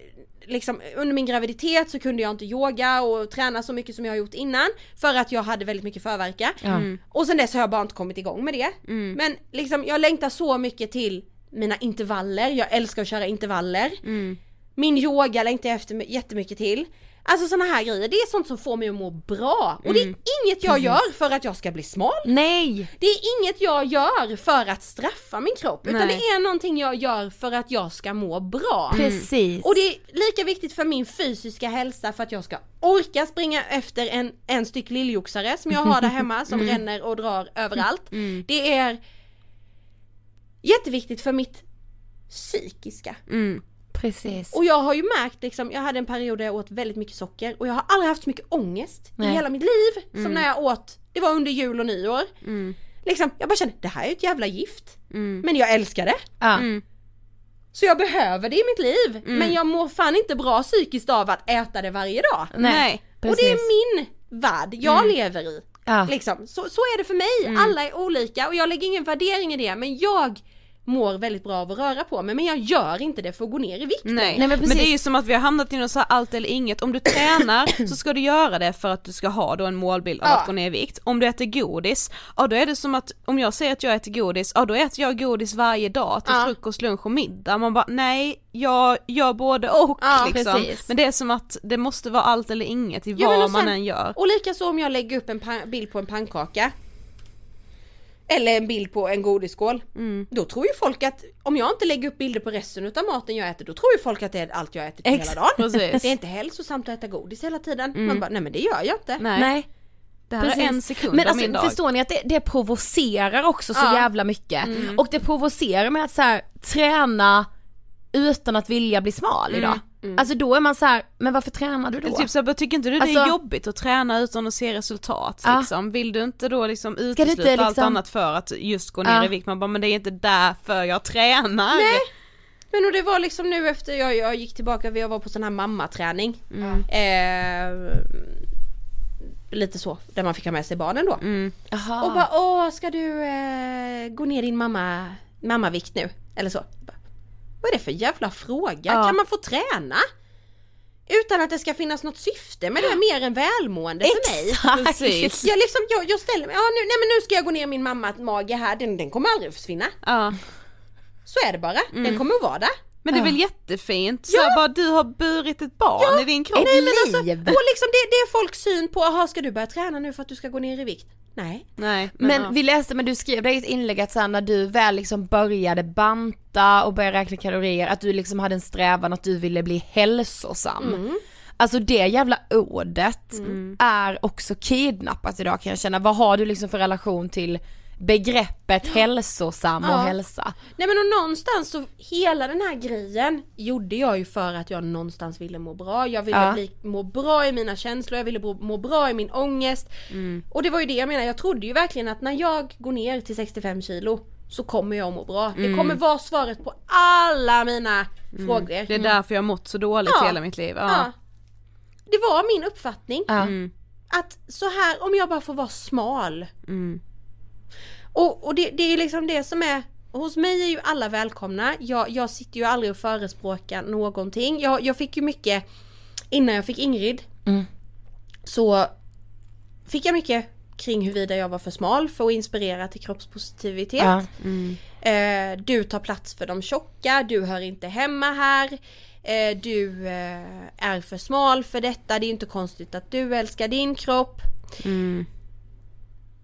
liksom under min graviditet så kunde jag inte yoga och träna så mycket som jag har gjort innan för att jag hade väldigt mycket förverka.
Mm.
Och sen dess har jag bara inte kommit igång med det. Men liksom jag längtar så mycket till mina intervaller, jag älskar att köra intervaller. Min yoga längtar jag efter jättemycket till. Alltså såna här grejer, det är sånt som får mig att må bra. Och det är inget jag gör för att jag ska bli smal.
Nej!
Det är inget jag gör för att straffa min kropp utan
Nej.
det är någonting jag gör för att jag ska må bra.
Precis.
Och det är lika viktigt för min fysiska hälsa för att jag ska orka springa efter en, en styck lilljoxare som jag har där hemma som ränner och drar överallt. Det är jätteviktigt för mitt psykiska.
Precis.
Och jag har ju märkt liksom, jag hade en period där jag åt väldigt mycket socker och jag har aldrig haft så mycket ångest
Nej.
i hela mitt liv som när jag åt, det var under jul och nyår. Liksom, jag bara kände, det här är ju ett jävla gift. Men jag älskar det.
Ja.
Så jag behöver det i mitt liv. Men jag mår fan inte bra psykiskt av att äta det varje dag.
Nej.
Och det
Precis.
är min värld jag lever i.
Ja.
Liksom. Så, så är det för mig, alla är olika och jag lägger ingen värdering i det men jag mår väldigt bra av att röra på mig men jag gör inte det för att gå ner i vikt.
Nej,
Nej, men
men, det är ju som att vi har hamnat i något så här allt eller inget. Om du tränar så ska du göra det för att du ska ha då en målbild av
Ja.
att gå ner i vikt. Om du äter godis, ja då är det som att om jag säger att jag äter godis, ja då äter jag godis varje dag till
Ja.
frukost, lunch och middag. Man bara nej, jag gör både och
Ja,
liksom.
precis.
Men det är som att det måste vara allt eller inget i
Ja,
vad man
sen-
än gör.
Och likaså om jag lägger upp en bild på en pannkaka eller en bild på en godisskål.
Mm.
Då tror ju folk att om jag inte lägger upp bilder på resten utav maten jag äter då tror ju folk att det är allt jag äter till hela dagen.
precis.
Det är inte hälsosamt att äta godis hela tiden. Man bara, nej men det gör jag inte.
Nej,
Nej.
det här
Precis.
är en sekund
Men
av min
alltså,
dag.
förstår ni att det, det provocerar också så
Ja.
jävla mycket. Och det provocerar med att så här, träna utan att vilja bli smal idag. Alltså då är man så här, men varför tränar du då?
Typ så här, tycker inte du det är
Alltså-
jobbigt att träna utan att se resultat
Ja.
liksom? Vill du inte då liksom
du inte
utesluta allt
liksom-
annat för att just gå ner
Ja.
i vikt? Man bara, men det är inte därför jag tränar.
Nej. Men och det var liksom nu efter jag, jag gick tillbaka, jag var på sån här mammaträning. Eh, lite så, där man fick ha med sig barnen då.
Jaha.
Och bara åh ska du eh, gå ner din mamma, mammavikt nu? Eller så. Vad är det för jävla fråga?
Ja.
Kan man få träna? Utan att det ska finnas något syfte med det mer än välmående för mig.
Exakt.
Precis.
Jag, liksom, jag, jag ställer mig, ja nu, nej men nu ska jag gå ner min mamma mage här, den, den kommer aldrig att försvinna.
Ja.
Så är det bara, den kommer att vara där.
Men det är väl jättefint? Så här, bara du har burit ett barn i din kropp.
Nej men alltså, och liksom det, det är folks syn på, jaha ska du börja träna nu för att du ska gå ner i vikt? Nej.
Nej,
Men
ja.
vi läste, men du skrev det i ett inlägg att sen när du väl liksom började banta och började räkna kalorier, att du liksom hade en strävan att du ville bli hälsosam. Alltså det jävla ordet är också kidnappat idag kan jag känna. Vad har du liksom för relation till begreppet hälsosam och
Ja.
hälsa?
Nej men och någonstans så, hela den här grejen gjorde jag ju för att jag någonstans ville må bra. Jag ville
Ja.
bli, må bra i mina känslor, jag ville må, må bra i min ångest. Och det var ju det jag menade, jag trodde ju verkligen att när jag går ner till 65 kilo så kommer jag må bra. Det kommer vara svaret på alla mina frågor.
Det är därför jag har mått så dåligt
Ja.
hela mitt liv. Ja.
Ja. Det var min uppfattning.
Ja.
Att så här, om jag bara får vara smal. Och, och det, det är liksom det som är Hos mig är ju alla välkomna. Jag, jag sitter ju aldrig och förespråkar någonting. Jag, jag fick ju mycket Innan jag fick Ingrid Så Fick jag mycket kring huruvida jag var för smal för att inspirera till kroppspositivitet.
Ja.
Eh, du tar plats för de tjocka, du hör inte hemma här. Eh, du eh, är för smal för detta, det är inte konstigt att du älskar din kropp.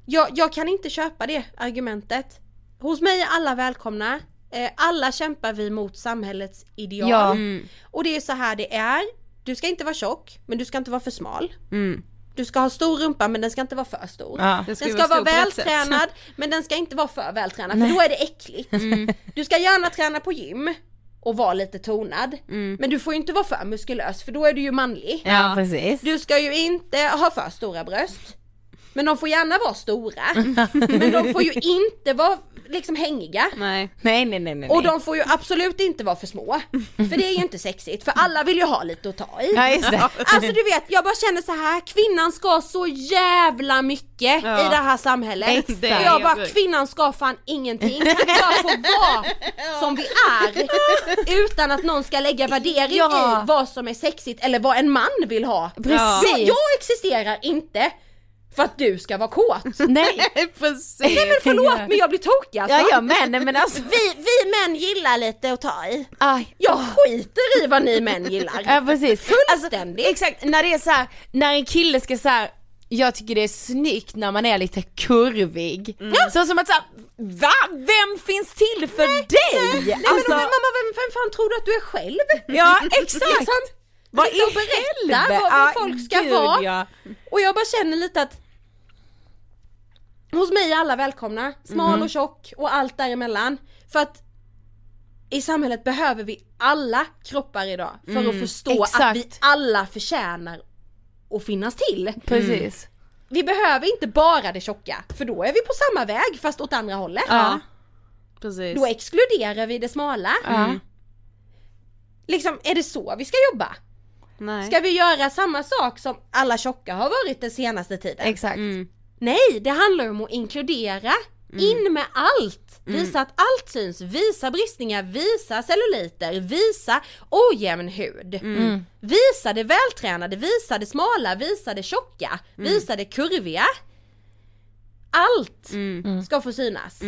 Jag, jag kan inte köpa det argumentet. Hos mig är alla välkomna. Eh, alla kämpar vi mot samhällets ideal.
Ja.
Och det är så här det är. Du ska inte vara tjock, men du ska inte vara för smal.
Mm.
Du ska ha stor rumpa men den ska inte vara för stor.
Ja.
Det ska
Den ska
vara
vara vältränad men den ska inte vara för vältränad för då är det äckligt.
Mm.
Du ska gärna träna på gym och vara lite tonad.
Mm.
Men du får ju inte vara för muskulös för då är du ju manlig.
Ja precis.
Du ska ju inte ha för stora bröst. Men de får gärna vara stora. Men de får ju inte vara liksom hängiga.
Nej.
Nej nej nej nej.
Och de får ju absolut inte vara för små. För det är ju inte sexigt, för alla vill ju ha lite att ta i.
Ja just det.
Alltså du vet, jag bara känner så här, kvinnan ska så jävla mycket
Ja.
i det här samhället.
Exakt.
Och jag bara, kvinnan ska fan ingenting. Kan bara få vara som vi är? Utan att någon ska lägga värdering
Ja.
i vad som är sexigt eller vad en man vill ha.
Precis.
Jag, jag existerar inte för att du ska vara kåt.
Nej.
Precis.
Nej men förlåt men jag blir tokig alltså.
Ja jag med, nej men alltså.
Vi, vi män gillar lite att ta i.
Aj.
Jag skiter i vad ni män gillar.
Ja precis.
Fullständigt.
Alltså, exakt, när det är så här, när en kille ska så här. Jag tycker det är snyggt när man är lite kurvig. Så som att såhär, va? Vem finns till för dig?
Nej
alltså,
men mamma, vem, vem fan tror du att du är själv?
ja exakt.
Liksom,
Vad i
berätta
helvete?
vad, folk ska
gud,
vara.
ja.
Och jag bara känner lite att Hos mig är alla välkomna, smal
Mhm.
och tjock och allt däremellan. För att i samhället behöver vi alla kroppar idag för att förstå att
Mm, exakt.
vi alla förtjänar att finnas till.
Precis.
Vi behöver inte bara det tjocka, för då är vi på samma väg fast åt andra hållet.
Ja.
Precis.
Då exkluderar vi det smala.
Ja.
Liksom, är det så vi ska jobba?
Nej.
Ska vi göra samma sak som alla tjocka har varit den senaste tiden?
Exakt.
Mm.
Nej, det handlar om att inkludera. In med allt! Visa att allt syns, visa bristningar, visa celluliter, visa ojämn hud. Visa det vältränade, visa det smala, visa det tjocka, visa det kurviga. Allt ska få synas.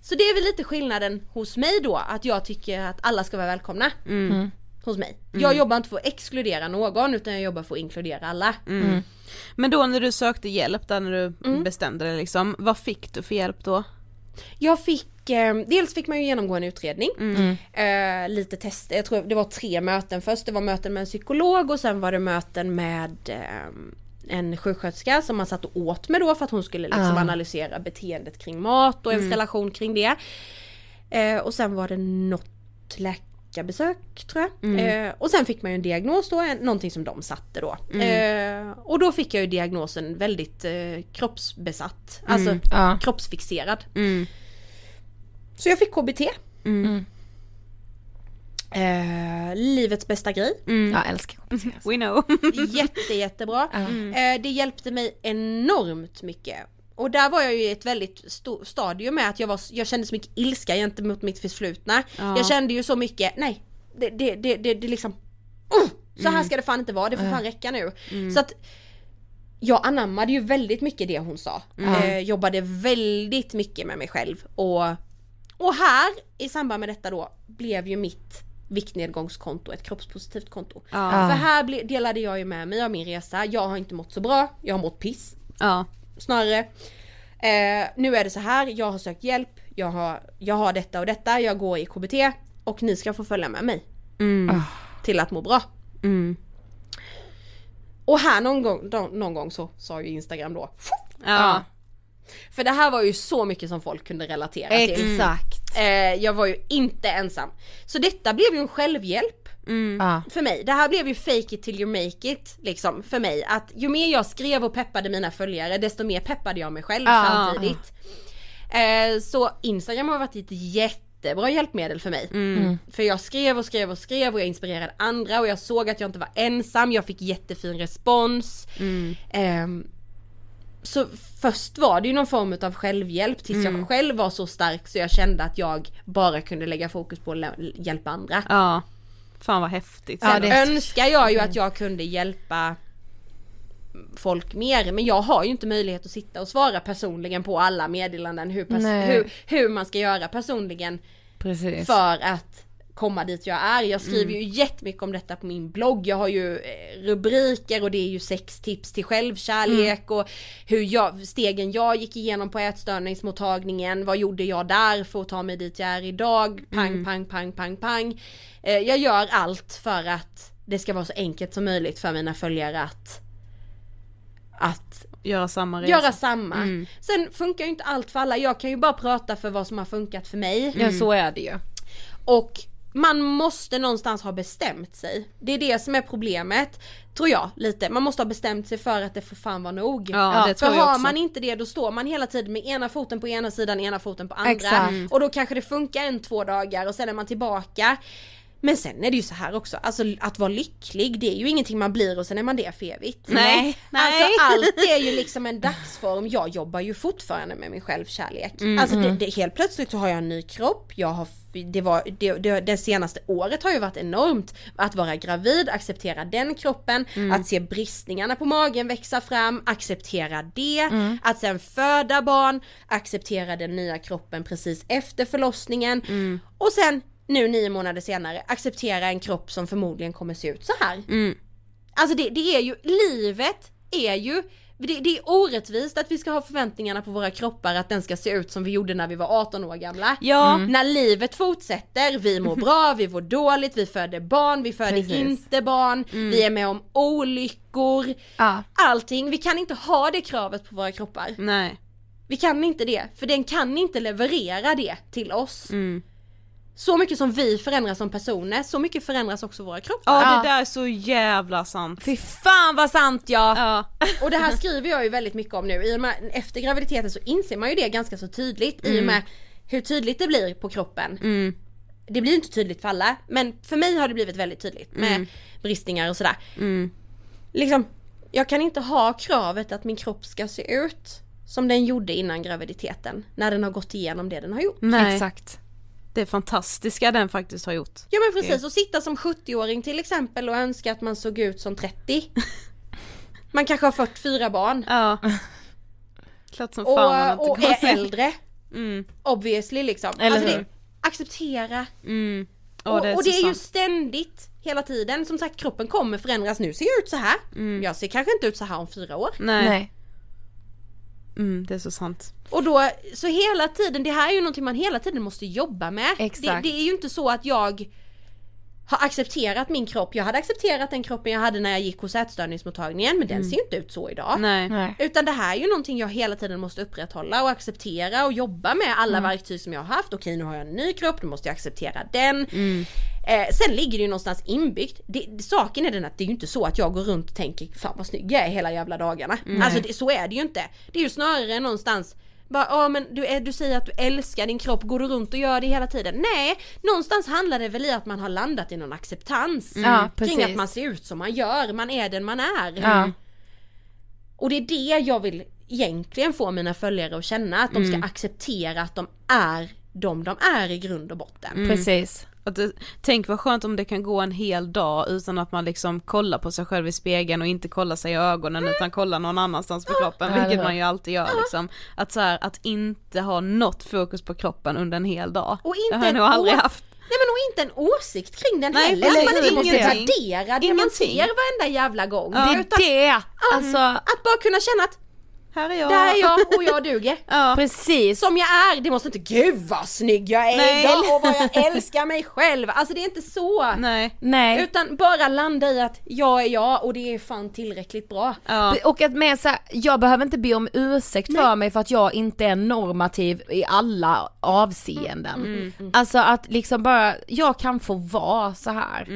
Så det är väl lite skillnaden hos mig då, att jag tycker att alla ska vara välkomna. Hos mig. Jag jobbar inte för att exkludera någon utan jag jobbar för att inkludera alla.
Men då när du sökte hjälp, där när du
Mm.
bestämde dig liksom, vad fick du för hjälp då?
Jag fick, eh, dels fick man ju genomgå en utredning, eh, lite tester, jag tror det var tre möten först, det var möten med en psykolog och sen var det möten med eh, en sjuksköterska som man satt och åt med då för att hon skulle liksom
Ah.
analysera beteendet kring mat och ens relation kring det. Eh, och sen var det något läkarbesök tror jag. Eh, och sen fick man ju en diagnos då, någonting som de satte då. Eh, och då fick jag ju diagnosen väldigt eh, kroppsbesatt, alltså
Ja.
kroppsfixerad.
Mm.
Så jag fick KBT. Eh, livets bästa grej.
Jag älskar KBT.
We know.
Jätte jättebra. Eh, det hjälpte mig enormt mycket. Och där var jag ju i ett väldigt stort stadium med att jag, var, jag kände så mycket ilska gentemot mitt förflutna.
Ja.
Jag kände ju så mycket, nej, det, det, det, det, det liksom, uh, så här ska det fan inte vara, det får fan räcka nu. Så att jag anammade ju väldigt mycket det hon sa. Eh, jobbade väldigt mycket med mig själv och, och här i samband med detta då blev ju mitt viktnedgångskonto, ett kroppspositivt konto.
Ja.
För här delade jag ju med mig av min resa, jag har inte mått så bra, jag har mått piss
Ja.
Snarare. Eh, nu är det så här, jag har sökt hjälp, jag har, jag har detta och detta, jag går i KBT och ni ska få följa med mig
Mm.
till att må bra.
Mm.
Och här någon gång, då, någon gång så sa ju Instagram då
Ja.
För det här var ju så mycket som folk kunde relatera till.
Exakt.
Eh, jag var ju inte ensam. Så detta blev ju en självhjälp
Ja.
för mig. Det här blev ju fake it till you make it liksom för mig. Att ju mer jag skrev och peppade mina följare desto mer peppade jag mig själv
Ja.
samtidigt. Eh, så Instagram har varit ett jättebra hjälpmedel för mig. För jag skrev och skrev och skrev och jag inspirerade andra och jag såg att jag inte var ensam, jag fick jättefin respons. Ehm, så först var det ju någon form av självhjälp tills jag själv var så stark så jag kände att jag bara kunde lägga fokus på att hjälpa andra.
ja. Fan vad häftigt.
Ja,
Sen
det är-
önskar jag ju att jag kunde hjälpa folk mer men jag har ju inte möjlighet att sitta och svara personligen på alla meddelanden hur, hur, hur man ska göra personligen
Precis.
för att komma dit jag är. Jag skriver ju jättemycket om detta på min blogg. Jag har ju eh, rubriker och det är ju sex tips till självkärlek och hur jag, stegen jag gick igenom på ätstörningsmottagningen. Vad gjorde jag där för att ta mig dit jag är idag? Pang, pang, pang, pang, pang. Eh, Jag gör allt för att det ska vara så enkelt som möjligt för mina följare att att
Göra samma resa.
göra samma. Sen funkar ju inte allt för alla. Jag kan ju bara prata för vad som har funkat för mig.
Ja så är det ju.
Och man måste någonstans ha bestämt sig. Det är det som är problemet, tror jag lite. Man måste ha bestämt sig för att det får fan vara nog.
Ja, det
för har man inte det då står man hela tiden med ena foten på ena sidan, ena foten på andra.
Exakt.
Och då kanske det funkar en, två dagar och sen är man tillbaka. Men sen är det ju så här också, alltså att vara lycklig det är ju ingenting man blir och sen är man det för evigt.
Nej.
Alltså allt är ju liksom en dagsform, jag jobbar ju fortfarande med min självkärlek. Alltså det, det, helt plötsligt så har jag en ny kropp, jag har, det var, det, det, det senaste året har ju varit enormt. Att vara gravid, acceptera den kroppen, att se bristningarna på magen växa fram, acceptera det, att sen föda barn, acceptera den nya kroppen precis efter förlossningen. Och sen nu nio månader senare acceptera en kropp som förmodligen kommer se ut så här. Alltså det, det är ju, livet är ju det, det är orättvist att vi ska ha förväntningarna på våra kroppar att den ska se ut som vi gjorde när vi var 18 år gamla.
Ja.
När livet fortsätter, vi mår bra, vi mår dåligt, vi föder barn, vi föder
Precis.
inte barn, vi är med om olyckor,
Ja.
allting. Vi kan inte ha det kravet på våra kroppar.
Nej.
Vi kan inte det, för den kan inte leverera det till oss.
Mm.
Så mycket som vi förändras som personer, så mycket förändras också våra kroppar.
Ja, det där är så jävla sant.
Fy fan vad sant ja!
Ja.
Och det här skriver jag ju väldigt mycket om nu. I och med, efter graviditeten så inser man ju det ganska så tydligt i och med hur tydligt det blir på kroppen.
Mm.
Det blir inte tydligt för alla men för mig har det blivit väldigt tydligt med bristningar och sådär.
Mm.
Liksom, jag kan inte ha kravet att min kropp ska se ut som den gjorde innan graviditeten. När den har gått igenom det den har gjort.
Nej.
Exakt.
Det fantastiska den faktiskt har gjort.
Ja men precis, och sitta som 70-åring till exempel och önska att man såg ut som 30. Man kanske har 44 barn.
Ja. Klart som fan
Och, och är äldre.
Mm.
Obviously liksom.
Eller
alltså
hur?
det, acceptera.
Mm. Åh,
och
det är
och det är ju ständigt, hela tiden. Som sagt kroppen kommer förändras. Nu ser jag ut så här. Jag ser kanske inte ut så här om fyra år.
Nej.
Nej.
Mm, det är så sant.
Och då, så hela tiden, det här är ju någonting man hela tiden måste jobba med.
Exakt.
Det, det är ju inte så att jag har accepterat min kropp. Jag hade accepterat den kroppen jag hade när jag gick hos ätstörningsmottagningen men den ser ju inte ut så idag.
Nej.
Nej.
Utan det här är ju någonting jag hela tiden måste upprätthålla och acceptera och jobba med alla verktyg som jag har haft. Okej nu har jag en ny kropp, då måste jag acceptera den. Eh, sen ligger det ju någonstans inbyggt. Det, saken är den att det är ju inte så att jag går runt och tänker fan vad snygg jag är hela jävla dagarna. Alltså det, så är det ju inte. Det är ju snarare någonstans bara, ja men du, du säger att du älskar din kropp, går du runt och gör det hela tiden? Nej, någonstans handlar det väl i att man har landat i någon acceptans.
Ja,
Kring att man ser ut som man gör, man är den man är.
Ja.
Och det är det jag vill egentligen få mina följare att känna, att de ska acceptera att de är de de är i grund och botten.
Precis.
Att det, tänk vad skönt om det kan gå en hel dag utan att man liksom kollar på sig själv i spegeln och inte kollar sig i ögonen utan kollar någon annanstans på kroppen,
Ja,
vilket man ju alltid gör liksom. Att så här, att inte ha något fokus på kroppen under en hel dag.
Och
det
inte
har jag
en
nog aldrig haft.
Nej men och inte en åsikt kring den
Nej,
heller.
eller
Att man inte måste värdera det man ser varenda jävla gång.
Det är det! Alltså,
att bara kunna känna att
Här är jag.
där är jag och jag duger.
Ja.
precis.
Som jag är, det måste inte gud vad snygg jag är
Nej.
idag och vad jag älskar mig själv. Alltså det är inte så.
Nej.
Nej.
Utan bara landa i att jag är jag och det är fan tillräckligt bra.
Ja.
Och att med så här, jag behöver inte be om ursäkt för mig för att jag inte är normativ i alla avseenden. Alltså att liksom bara, jag kan få vara så här.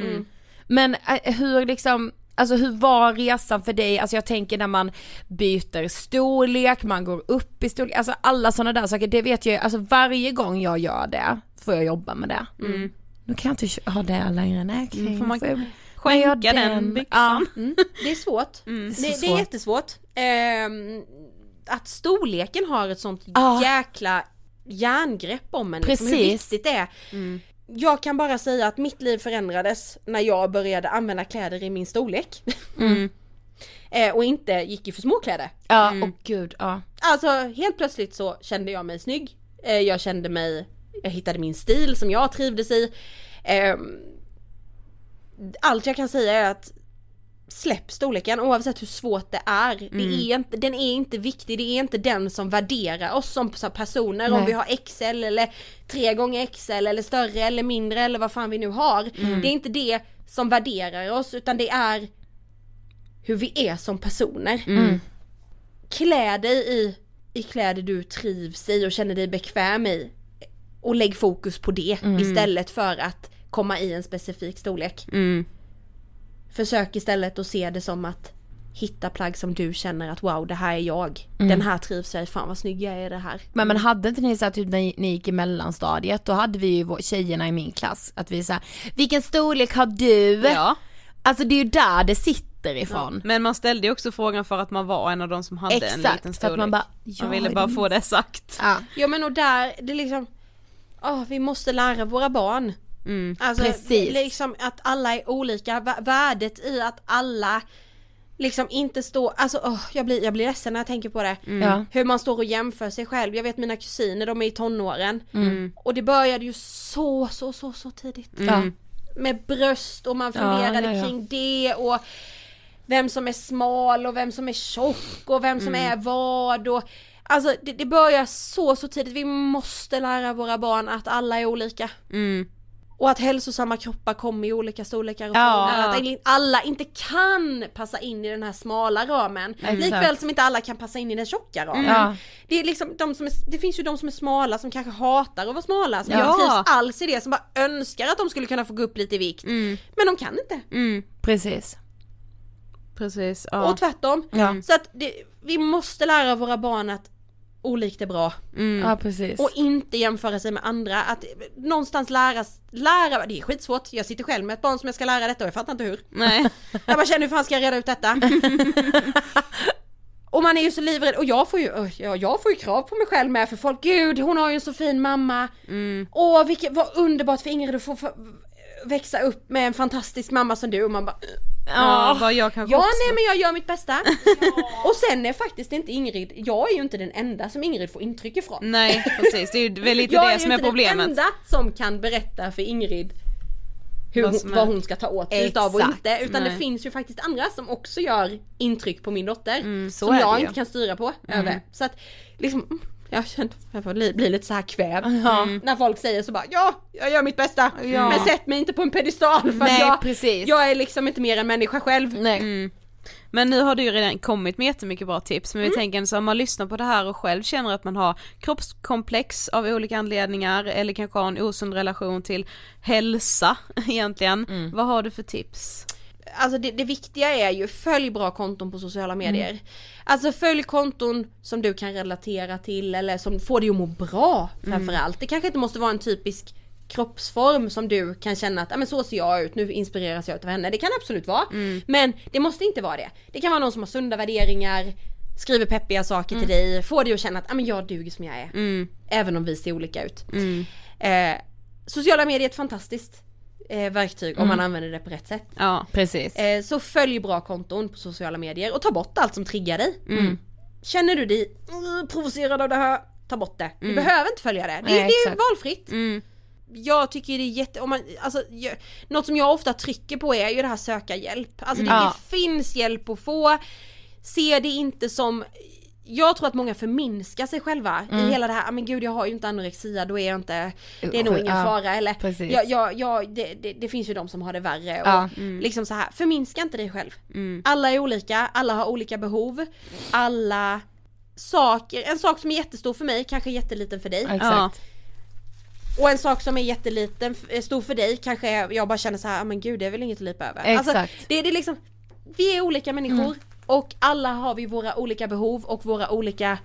Men eh, hur liksom, alltså hur var resan för dig? Alltså jag tänker när man byter storlek, man går upp i storlek, alltså alla sådana där saker, det vet jag ju, alltså varje gång jag gör det får jag jobba med det. Nu kan jag inte ha det längre, nej.
Mm, får man
får jag-
skänka
jag
den byxan?
Ja.
Mm. Det är svårt.
Mm. så
det, det är
svårt.
jättesvårt. Ehm, att storleken har ett sånt
Ja.
jäkla järngrepp om en. Liksom, hur
Precis.
viktigt det är. Jag kan bara säga att mitt liv förändrades när jag började använda kläder i min storlek. Eh, och inte gick i för små kläder.
Ja, och gud, ja.
Alltså helt plötsligt så kände jag mig snygg. Eh, jag kände mig, jag hittade min stil som jag trivdes i. Ehm, allt jag kan säga är att släpp storleken oavsett hur svårt det är. Det är inte, den är inte viktig, det är inte den som värderar oss som personer om
Nej.
vi har XL eller 3 gånger XL eller större eller mindre eller vad fan vi nu har. Det är inte det som värderar oss utan det är hur vi är som personer. Klä dig i, i kläder du trivs i och känner dig bekväm i. Och lägg fokus på det istället för att komma i en specifik storlek.
Mm.
Försök istället att se det som att hitta plagg som du känner att wow det här är jag. Den här trivs jag i, fan vad snygg jag är i det här.
Men, men hade inte ni så att typ när ni gick i mellanstadiet, då hade vi ju tjejerna i min klass, att vi sa vilken storlek har du?
Ja.
Alltså det är ju där det sitter ifrån.
Men man ställde ju också frågan för att man var en av de som hade en
Exakt,
liten
för att
storlek.
man bara,
man
ja,
ville bara få det sagt.
Ja.
Ja men och där, det är liksom Åh, vi måste lära våra barn.
Mm.
Alltså
Precis.
liksom att alla är olika, Vä- värdet i att alla liksom inte står, alltså åh, jag, blir, jag blir ledsen när jag tänker på det.
Ja.
Hur man står och jämför sig själv. Jag vet mina kusiner, de är i tonåren.
Mm.
Och det började ju så, så, så, så tidigt.
Ja.
Med bröst och man funderade
ja, ja.
kring det och vem som är smal och vem som är tjock och vem som
Mm.
är vad och Alltså det, det börjar så, så tidigt. Vi måste lära våra barn att alla är olika.
Mm.
Och att hälsosamma kroppar kommer i olika storlekar och
Ja.
former. Att alla inte kan passa in i den här smala ramen.
Exakt.
Likväl som inte alla kan passa in i den tjocka ramen.
Ja.
Det, är liksom de som är, det finns ju de som är smala som kanske hatar att vara smala, som
Ja.
inte trivs alls i det, som bara önskar att de skulle kunna få gå upp lite i vikt. Men de kan inte.
Mm.
Precis.
Precis, ja.
Och tvärtom.
Ja.
Så att det, vi måste lära våra barn att olikt är bra.
Mm.
Ja precis.
Och inte jämföra sig med andra. Att någonstans lära, lära, det är skitsvårt. Jag sitter själv med ett barn som jag ska lära detta och jag fattar inte hur.
Nej.
Jag bara känner hur fan ska jag reda ut detta? och man är ju så livrädd och jag får ju, ja, jag får ju krav på mig själv med för folk, gud hon har ju en så fin mamma. Åh vilket, vad underbart för Ingrid att få, få växa upp med en fantastisk mamma som du och man bara
Ja, vad jag kanske
Ja
också.
nej men jag gör mitt bästa. och sen är faktiskt inte Ingrid, jag är ju inte den enda som Ingrid får intryck ifrån.
Nej precis, det är ju väl lite
jag
det
är
som
ju
är
inte
problemet.
den enda som kan berätta för Ingrid hur
Vad
hon,
som
vad hon ska ta åt sig utav och inte. Utan det
nej.
finns ju faktiskt andra som också gör intryck på min dotter.
Mm,
som jag
det ju.
inte kan styra på över. Så att liksom, mm, jag jag får bli, bli lite så här kväv.
Mm.
När folk säger så bara ja, jag gör mitt bästa.
Ja.
Men sätt mig inte på en pedestal för
Nej,
jag,
precis.
jag är liksom inte mer än människa själv.
Nej.
Mm. Men nu har du ju redan kommit med jättemycket bra tips,
Mm.
men vi tänker så om man lyssnar på det här och själv känner att man har kroppskomplex av olika anledningar eller kanske har en osund relation till hälsa egentligen,
Mm.
vad har du för tips?
Alltså det, det viktiga är ju följ bra konton på sociala medier. Alltså följ konton som du kan relatera till eller som får dig att må bra framförallt. Det kanske inte måste vara en typisk kroppsform som du kan känna att ah, men så ser jag ut, nu inspireras jag av henne. Det kan absolut vara. Men det måste inte vara det. Det kan vara någon som har sunda värderingar, skriver peppiga saker till dig, får dig att känna att ah, men jag duger som jag är. Även om vi ser olika ut. Eh, sociala medier är fantastiskt eh, verktyg om man använder det på rätt sätt.
Ja,
Precis.
Eh, så följ bra konton på sociala medier och ta bort allt som triggar dig.
Mm.
Känner du dig "Mm, provocerad av det här, ta bort det. Du behöver inte följa det. Det,
Nej,
det är valfritt. jag tycker det är jätte, om man, alltså, jag, något som jag ofta trycker på är ju det här söka hjälp. Alltså det,
Ja.
det finns hjälp att få, se det inte som jag tror att många förminskar sig själva
Mm.
i hela det här, "Ah, men gud jag har ju inte anorexia, då är jag inte, det är nog
Ja,
ingen fara eller
precis.
jag, jag, jag, det, det, det finns ju de som har det värre och
Ja.
liksom så här, förminska inte dig själv. Alla är olika, alla har olika behov, alla saker, en sak som är jättestor för mig kanske är jätteliten för dig.
Exakt.
Och en sak som är jätteliten, är stor för dig kanske är, jag bara känner så här, "Ah, men gud det är väl inget att lipa över. Alltså,
Exakt.
det, det är liksom, vi är olika människor och alla har vi våra olika behov och våra olika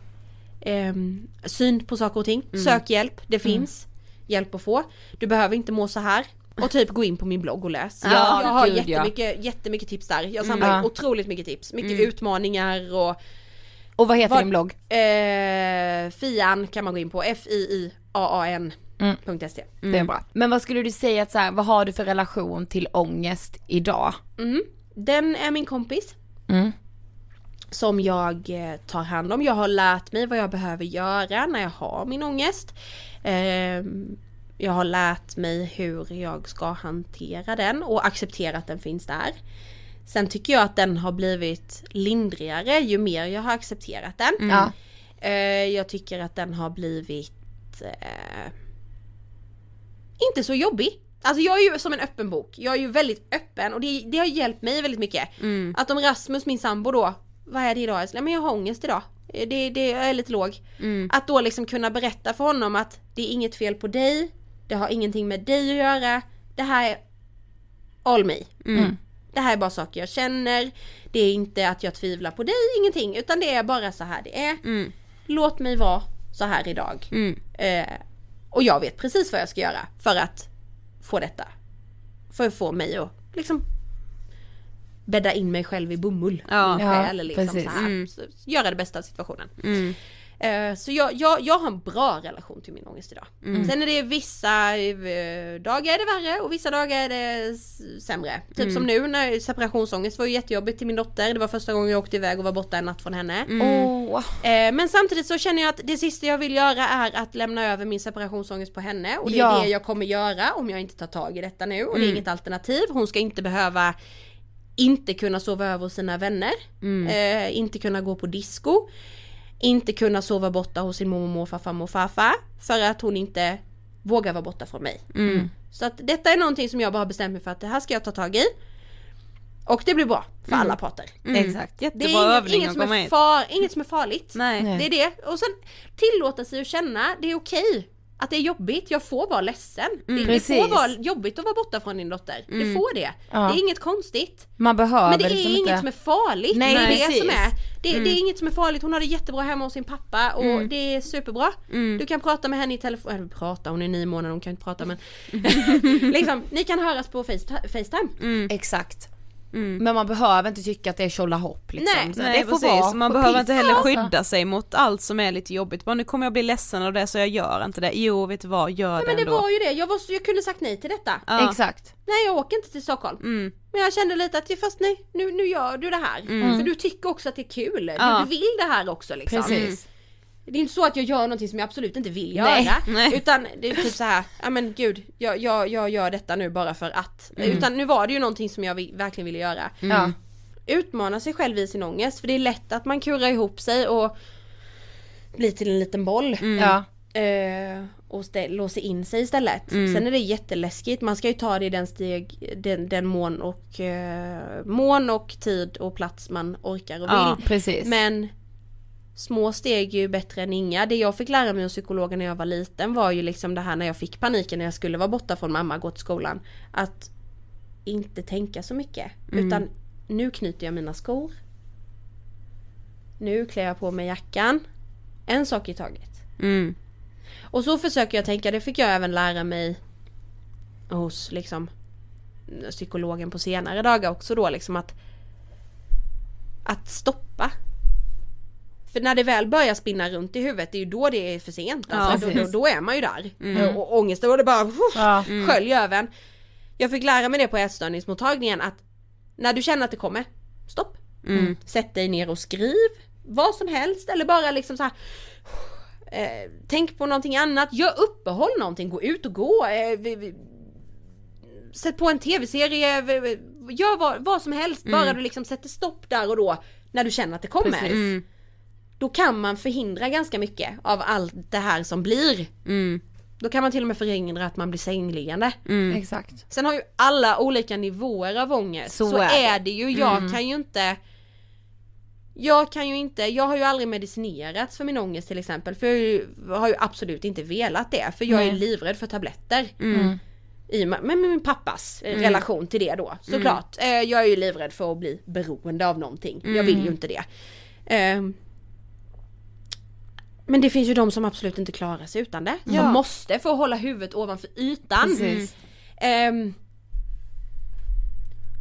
ehm, syn på saker och ting. Sök hjälp, det finns hjälp att få. Du behöver inte må så här. Och typ gå in på min blogg och läs.
Ja,
jag har
gud, ja.
jättemycket, jättemycket tips där. Jag samlar
Mm. Ja.
otroligt mycket tips. Mycket utmaningar och
Och vad heter
Vad-
din blogg?
eh, Fian kan man gå in på. F-I-I-A-A-N.se
Det är bra. Men vad skulle du säga att så här, vad har du för relation till ångest idag?
Mm. Den är min kompis.
Mm.
Som jag eh, tar hand om. Jag har lärt mig vad jag behöver göra när jag har min ångest. Ehm, jag har lärt mig hur jag ska hantera den och acceptera att den finns där. Sen tycker jag att den har blivit lindrigare ju mer jag har accepterat den.
Ja.
Eh, jag tycker att den har blivit eh, inte så jobbig. Alltså jag är ju som en öppen bok. Jag är ju väldigt öppen och det, det har hjälpt mig väldigt mycket. Att om Rasmus, min sambo då, vad är det idag? Nej men jag har ångest idag. Eh, Det, det jag är lite låg. Att då liksom kunna berätta för honom att det är inget fel på dig. Det har ingenting med dig att göra. Det här är all me. Det här är bara saker jag känner. Det är inte att jag tvivlar på dig, ingenting. Utan det är bara så här det är. Låt mig vara så här idag. Eh, och jag vet precis vad jag ska göra för att få detta. För att få mig att liksom bädda in mig själv i bomull.
Ja.
min
Ja,
själ, liksom,
precis.
så här. Så, göra det bästa av situationen. Eh, Så jag, jag, jag har en bra relation till min ångest idag. Sen är det vissa eh, dagar är det värre och vissa dagar är det sämre. Typ som nu när separationsångest var ju jättejobbigt till min dotter. Det var första gången jag åkte iväg och var borta en natt från henne.
Åh.
Eh, Men samtidigt så känner jag att det sista jag vill göra är att lämna över min separationsångest på henne och det är
Ja.
det jag kommer göra om jag inte tar tag i detta nu och det är inget alternativ. Hon ska inte behöva inte kunna sova över hos sina vänner, eh, inte kunna gå på disco, inte kunna sova borta hos sin mormor, morfar, farmor och farfar för att hon inte vågar vara borta från mig. Så att detta är någonting som jag bara bestämt mig för att det här ska jag ta tag i. Och det blir bra för alla parter.
Exakt.
Det
Jättebra
är inget, inget, som är far, inget som är farligt.
Nej.
Nej.
Det är det. Och sen tillåta sig att känna, det är okej. Att det är jobbigt, jag får vara ledsen. det, det får vara jobbigt att vara borta från din dotter. Det får det.
Ja.
Det är inget konstigt.
Man behöver
Men det är
liksom
inget
inte...
som är farligt.
Nej,
det är det som är. Det, det är inget som är farligt, hon har det jättebra hemma hos sin pappa och det är superbra. Du kan prata med henne i telefon, eller prata, hon är nio månader, hon kan inte prata men liksom, ni kan höras på face, Facetime.
Exakt. Men man behöver inte tycka att det är tjolahopp liksom.
Nej,
Så
Nej
det får
precis,
vara
man behöver
piss.
inte heller
Alltså.
skydda sig mot allt som är lite jobbigt. Bara nu kommer jag bli ledsen av det så jag gör inte det. Jo vet du vad, gör
Ja,
det
men det
ändå.
var ju det, jag, var, jag kunde sagt nej till detta.
Ja.
Exakt.
Nej jag åker inte till Stockholm. Men jag kände lite att fast nej, nu, nu gör du det här. För du tycker också att det är kul.
Ja.
Du, du vill det här också liksom.
Precis.
Det är inte så att jag gör någonting som jag absolut inte vill göra.
Nej.
Utan det är typ så här, ja men gud, jag, jag, jag gör detta nu bara för att. Utan nu var det ju någonting som jag verkligen ville göra.
Ja.
Utmana sig själv i sin ångest, för det är lätt att man kurar ihop sig och blir till en liten boll.
Ja.
Eh, och låser in sig istället. Sen är det jätteläskigt, man ska ju ta det i den steg, den, den mån och eh, mån och tid och plats man orkar och vill.
Ja, precis.
Men små steg är ju bättre än inga. Det jag fick lära mig av psykologen när jag var liten var ju liksom det här när jag fick paniken när jag skulle vara borta från mamma och gå till skolan. Att inte tänka så mycket. Utan nu knyter jag mina skor. Nu klär jag på mig jackan. En sak i taget.
Mm.
Och så försöker jag tänka, det fick jag även lära mig hos liksom psykologen på senare dagar också då liksom att att stoppa. För när det väl börjar spinna runt i huvudet, det är ju då det är för sent. Alltså,
Ja,
då, då, då är man ju där. Och ångesten och det bara
Ja.
sköljer över en. Jag fick lära mig det på ätstörningsmottagningen att när du känner att det kommer, stopp. Sätt dig ner och skriv vad som helst eller bara liksom så här Eh, tänk på någonting annat, gör uppehåll någonting, gå ut och gå. Eh, vi, vi, sätt på en tv-serie, gör vad, vad som helst, bara du liksom sätter stopp där och då när du känner att det kommer.
Mm.
Då kan man förhindra ganska mycket av allt det här som blir.
Mm.
Då kan man till och med förhindra att man blir sängliggande.
Exakt.
Sen har ju alla olika nivåer av ångest. Så,
Så är
är det ju. Jag
Mm.
kan ju inte jag kan ju inte, jag har ju aldrig medicinerats för min ångest till exempel. För jag har ju, har ju absolut inte velat det. För jag är livrädd för tabletter.
Mm.
I och med, med min pappas eh,
Mm.
relation till det då. Såklart. Eh, jag är ju livrädd för att bli beroende av någonting. Jag vill ju inte det. Men det finns ju de som absolut inte klarar sig utan det. Som
Ja.
måste få hålla huvudet ovanför ytan.
Precis.
Ehm,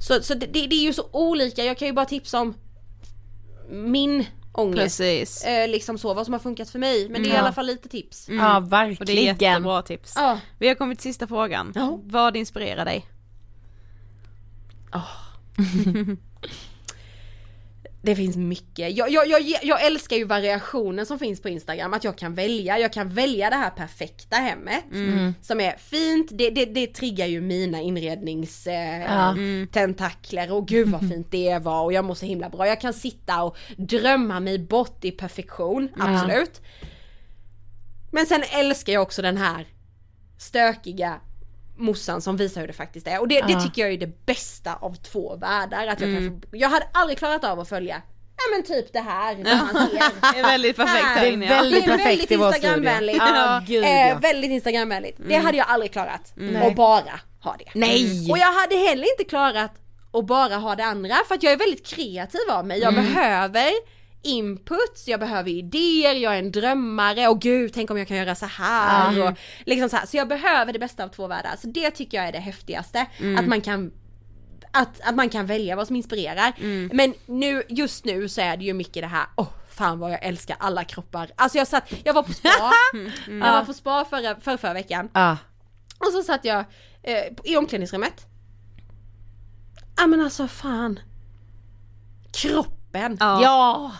så så det, det är ju så olika, jag kan ju bara tipsa om min ångest.
Precis.
Eh, liksom så, vad som har funkat för mig. Men det är i
Ja.
alla fall lite tips.
Ja
Och det är
verkligen.
jättebra tips.
Ja.
Vi har kommit till sista frågan.
Ja.
Vad inspirerar dig?
Det finns mycket. Jag, jag, jag, jag älskar ju variationen som finns på Instagram, att jag kan välja. Jag kan välja det här perfekta hemmet som är fint, det, det, det triggar ju mina inredningstentakler eh, tentakler. och gud vad fint det var och jag mår så himla bra. Jag kan sitta och drömma mig bort i perfektion, absolut. Men sen älskar jag också den här stökiga morsan som visar hur det faktiskt är. Och det, det tycker jag är det bästa av två världar. Att jag, kan få, jag hade aldrig klarat av att följa, ja men typ det här, vad man ser.
Det är väldigt perfekt här
Det är
inne.
väldigt-.
Det är
perfekt
väldigt instagramvänligt.
Ja, gud,
eh,
ja.
väldigt instagramvänligt. Det hade jag aldrig klarat.
Nej.
Och bara ha det.
Nej!
Och jag hade heller inte klarat att bara ha det andra för att jag är väldigt kreativ av mig. Jag behöver inputs, jag behöver idéer, jag är en drömmare och gud tänk om jag kan göra så här och liksom så här. Så jag behöver det bästa av två världar. Så det tycker jag är det häftigaste. Att man kan att, att man kan välja vad som inspirerar. Men nu, just nu så är det ju mycket det här, åh fan vad jag älskar alla kroppar. Alltså jag satt, jag var på spa, jag var på spa förra, förra, förra veckan
Ja.
och så satt jag eh, i omklädningsrummet. Ja men alltså fan. Kroppen.
Ja.
Ja!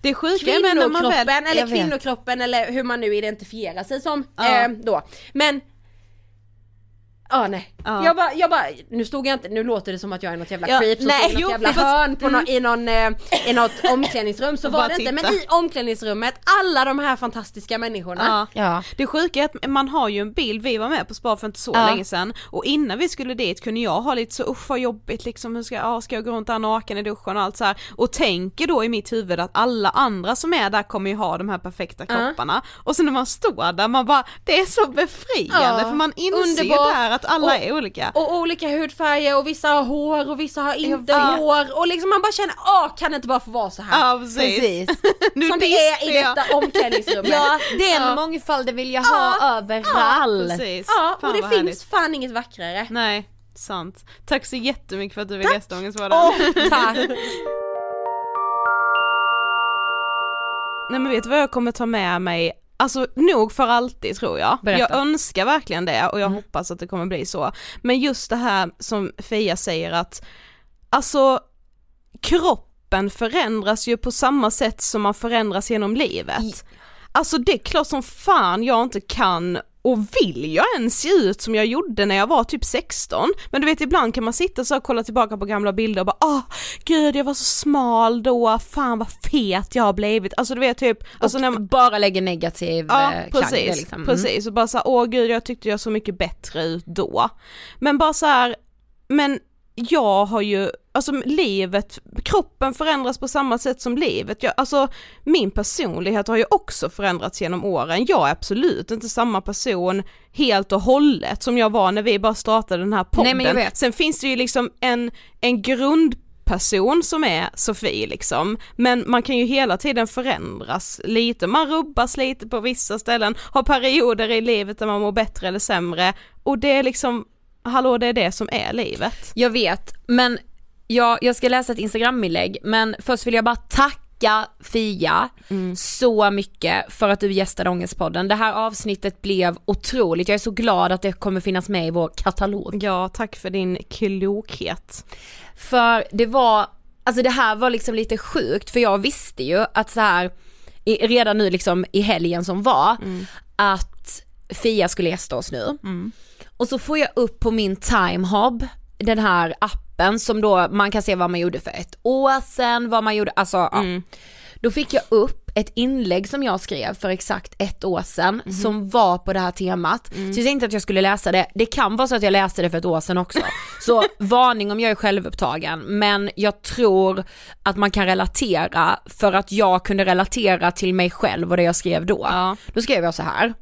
Det sjuka är när man väl...
eller kvinnokroppen eller hur man nu identifierar sig som
Ja.
eh, då. Men Ja nej.
Ja.
Jag bara, jag bara, nu stod jag inte, nu låter det som att jag är något jävla
Ja,
creep som
nej,
står i något
jo,
jävla hörn på nå- i, någon, eh, i något omklädningsrum så var det inte. Men
titta.
i omklädningsrummet, alla de här fantastiska människorna.
Ja.
Ja.
Det sjuka är att man har ju en bild, vi var med på spa för inte så
Ja.
länge sedan och innan vi skulle dit kunde jag ha lite så usch vad jobbigt liksom, hur ska, ja, ska jag gå runt där naken i duschen och allt så här och tänker då i mitt huvud att alla andra som är där kommer ju ha de här perfekta kropparna och sen när man står där man bara, det är så befriande
Ja,
för man inser
underbart.
där att alla
Och-
är olika.
Och olika hudfärger och vissa har hår och vissa har inte hår och liksom man bara känner åh kan det inte bara få vara så här?
Ja precis. nu
Som det är i
jag.
detta omklädningsrummet.
Ja, den
Ja.
mångfalden vill jag ha
Ja,
överallt.
Precis.
Ja,
Fan
och det finns
härligt.
fan inget vackrare.
Nej, sant. Tack så jättemycket för att du ville gästa Ångestpodden.
Tack!
Nej men vet du vad jag kommer ta med mig Alltså nog för alltid tror jag.
Berätta.
Jag önskar verkligen det och jag hoppas att det kommer bli så. Men just det här som Fia säger att, alltså kroppen förändras ju på samma sätt som man förändras genom livet. Alltså det är klart som fan jag inte kan och vill jag ens se ut som jag gjorde när jag var typ 16? Men du vet ibland kan man sitta så och kolla tillbaka på gamla bilder och bara åh gud jag var så smal då, fan vad fet jag har blivit. Alltså du vet typ, alltså när man,
Bara lägger negativ
Ja
eh, klang,
precis,
liksom. Mm.
precis och bara såhär, åh gud jag tyckte jag såg mycket bättre ut då. Men bara så här, men jag har ju, alltså livet, kroppen förändras på samma sätt som livet. Jag, alltså min personlighet har ju också förändrats genom åren. Jag är absolut inte samma person helt och hållet som jag var när vi bara startade den här podden.
Nej.
Sen finns det ju liksom en, en grundperson som är Sofie liksom, men man kan ju hela tiden förändras lite, man rubbas lite på vissa ställen, har perioder i livet där man mår bättre eller sämre och det är liksom, hallå det är det som är livet.
Jag vet, men jag, jag ska läsa ett instagraminlägg men först vill jag bara tacka Fia så mycket för att du gästade Ångestpodden. Det här avsnittet blev otroligt, jag är så glad att det kommer finnas med i vår katalog.
Ja, tack för din klokhet.
För det var, alltså det här var liksom lite sjukt för jag visste ju att så här
i, redan nu liksom i helgen som var, att Fia skulle gästa oss nu. Och så får jag upp på min Timehob, den här appen som då man kan se vad man gjorde för ett år sedan, vad man gjorde, alltså ja. Då fick jag upp ett inlägg som jag skrev för exakt ett år sedan som var på det här temat. Så jag tänkte att jag skulle läsa det, det kan vara så att jag läste det för ett år sedan också. Så varning om jag är självupptagen men jag tror att man kan relatera för att jag kunde relatera till mig själv och det jag skrev då. Då skrev jag så här.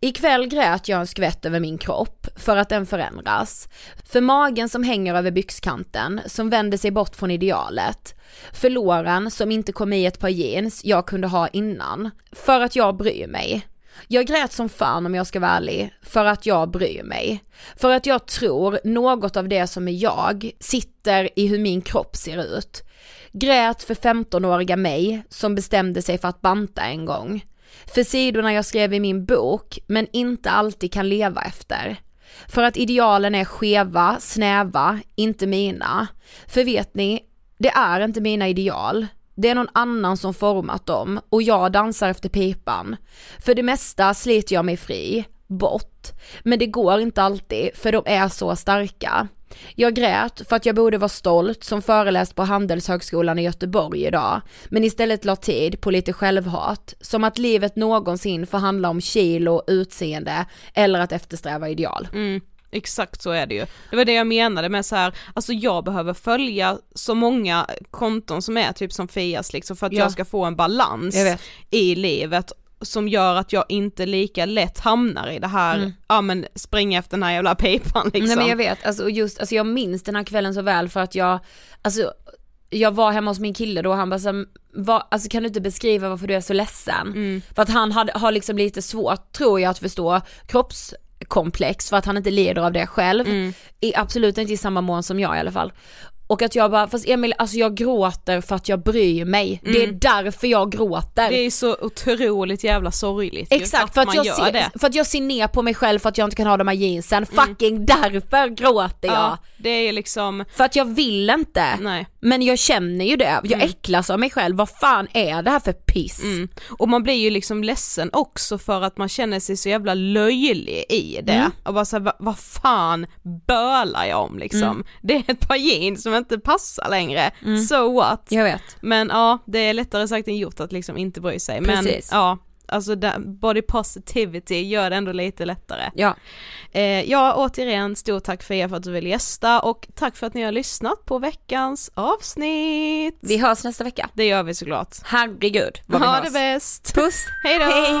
Ikväll grät jag en skvätt över min kropp för att den förändras. För magen som hänger över byxkanten, som vänder sig bort från idealet. För låren som inte kom i ett par jeans jag kunde ha innan. För att jag bryr mig. Jag grät som fan om jag ska vara ärlig, för att jag bryr mig. För att jag tror något av det som är jag sitter i hur min kropp ser ut. Grät för 15-åriga mig som bestämde sig för att banta en gång. För sidorna jag skrev i min bok men inte alltid kan leva efter. För att idealen är skeva, snäva, inte mina. För vet ni, det är inte mina ideal. Det är någon annan som format dem och jag dansar efter pipan. För det mesta sliter jag mig fri, bort. Men det går inte alltid för de är så starka. Jag grät för att jag borde vara stolt som föreläst på Handelshögskolan i Göteborg idag, men istället la tid på lite självhat, som att livet någonsin får handla om kilo, utseende eller att eftersträva ideal.
Mm. Exakt så är det ju. Det var det jag menade med så här, alltså jag behöver följa så många konton som är typ som Fias liksom för att
Ja.
jag ska få en balans i livet som gör att jag inte lika lätt hamnar i det här,
Mm.
ja men springa efter den här jävla pipan liksom.
Nej men jag vet, alltså just, alltså jag minns den här kvällen så väl för att jag, alltså jag var hemma hos min kille då och han bara så, vad, alltså kan du inte beskriva varför du är så ledsen?
Mm.
För att han hade, har liksom lite svårt tror jag att förstå kroppskomplex för att han inte lider av det själv.
Mm.
I, absolut inte i samma mån som jag i alla fall. Och att jag bara, fast Emil alltså jag gråter för att jag bryr mig. Det är
Mm.
därför jag gråter.
Det är så otroligt jävla sorgligt ju,
Exakt, för att, jag ser,
det.
för att jag ser ner på mig själv för att jag inte kan ha de här jeansen, fucking därför gråter jag.
Ja, det är liksom,
För att jag vill inte,
nej.
men jag känner ju det, jag
Mm.
äcklas av mig själv, vad fan är det här för piss?
Mm. Och man blir ju liksom ledsen också för att man känner sig så jävla löjlig i det.
Mm.
Och bara såhär, vad, vad fan bölar jag om liksom?
Mm.
Det är ett par jeans som inte passar längre,
Mm.
so what?
Jag vet.
Men ja, det är lättare sagt än gjort att liksom inte bry sig.
Precis.
Men ja, alltså body positivity gör det ändå lite lättare.
Ja.
Eh, ja, återigen, stort tack för er för att du vill gästa och tack för att ni har lyssnat på veckans avsnitt.
Vi hörs nästa vecka.
Det gör vi såklart.
Herregud vad vi
Ha
hörs.
det bäst!
Puss!
Hej då!
Hej.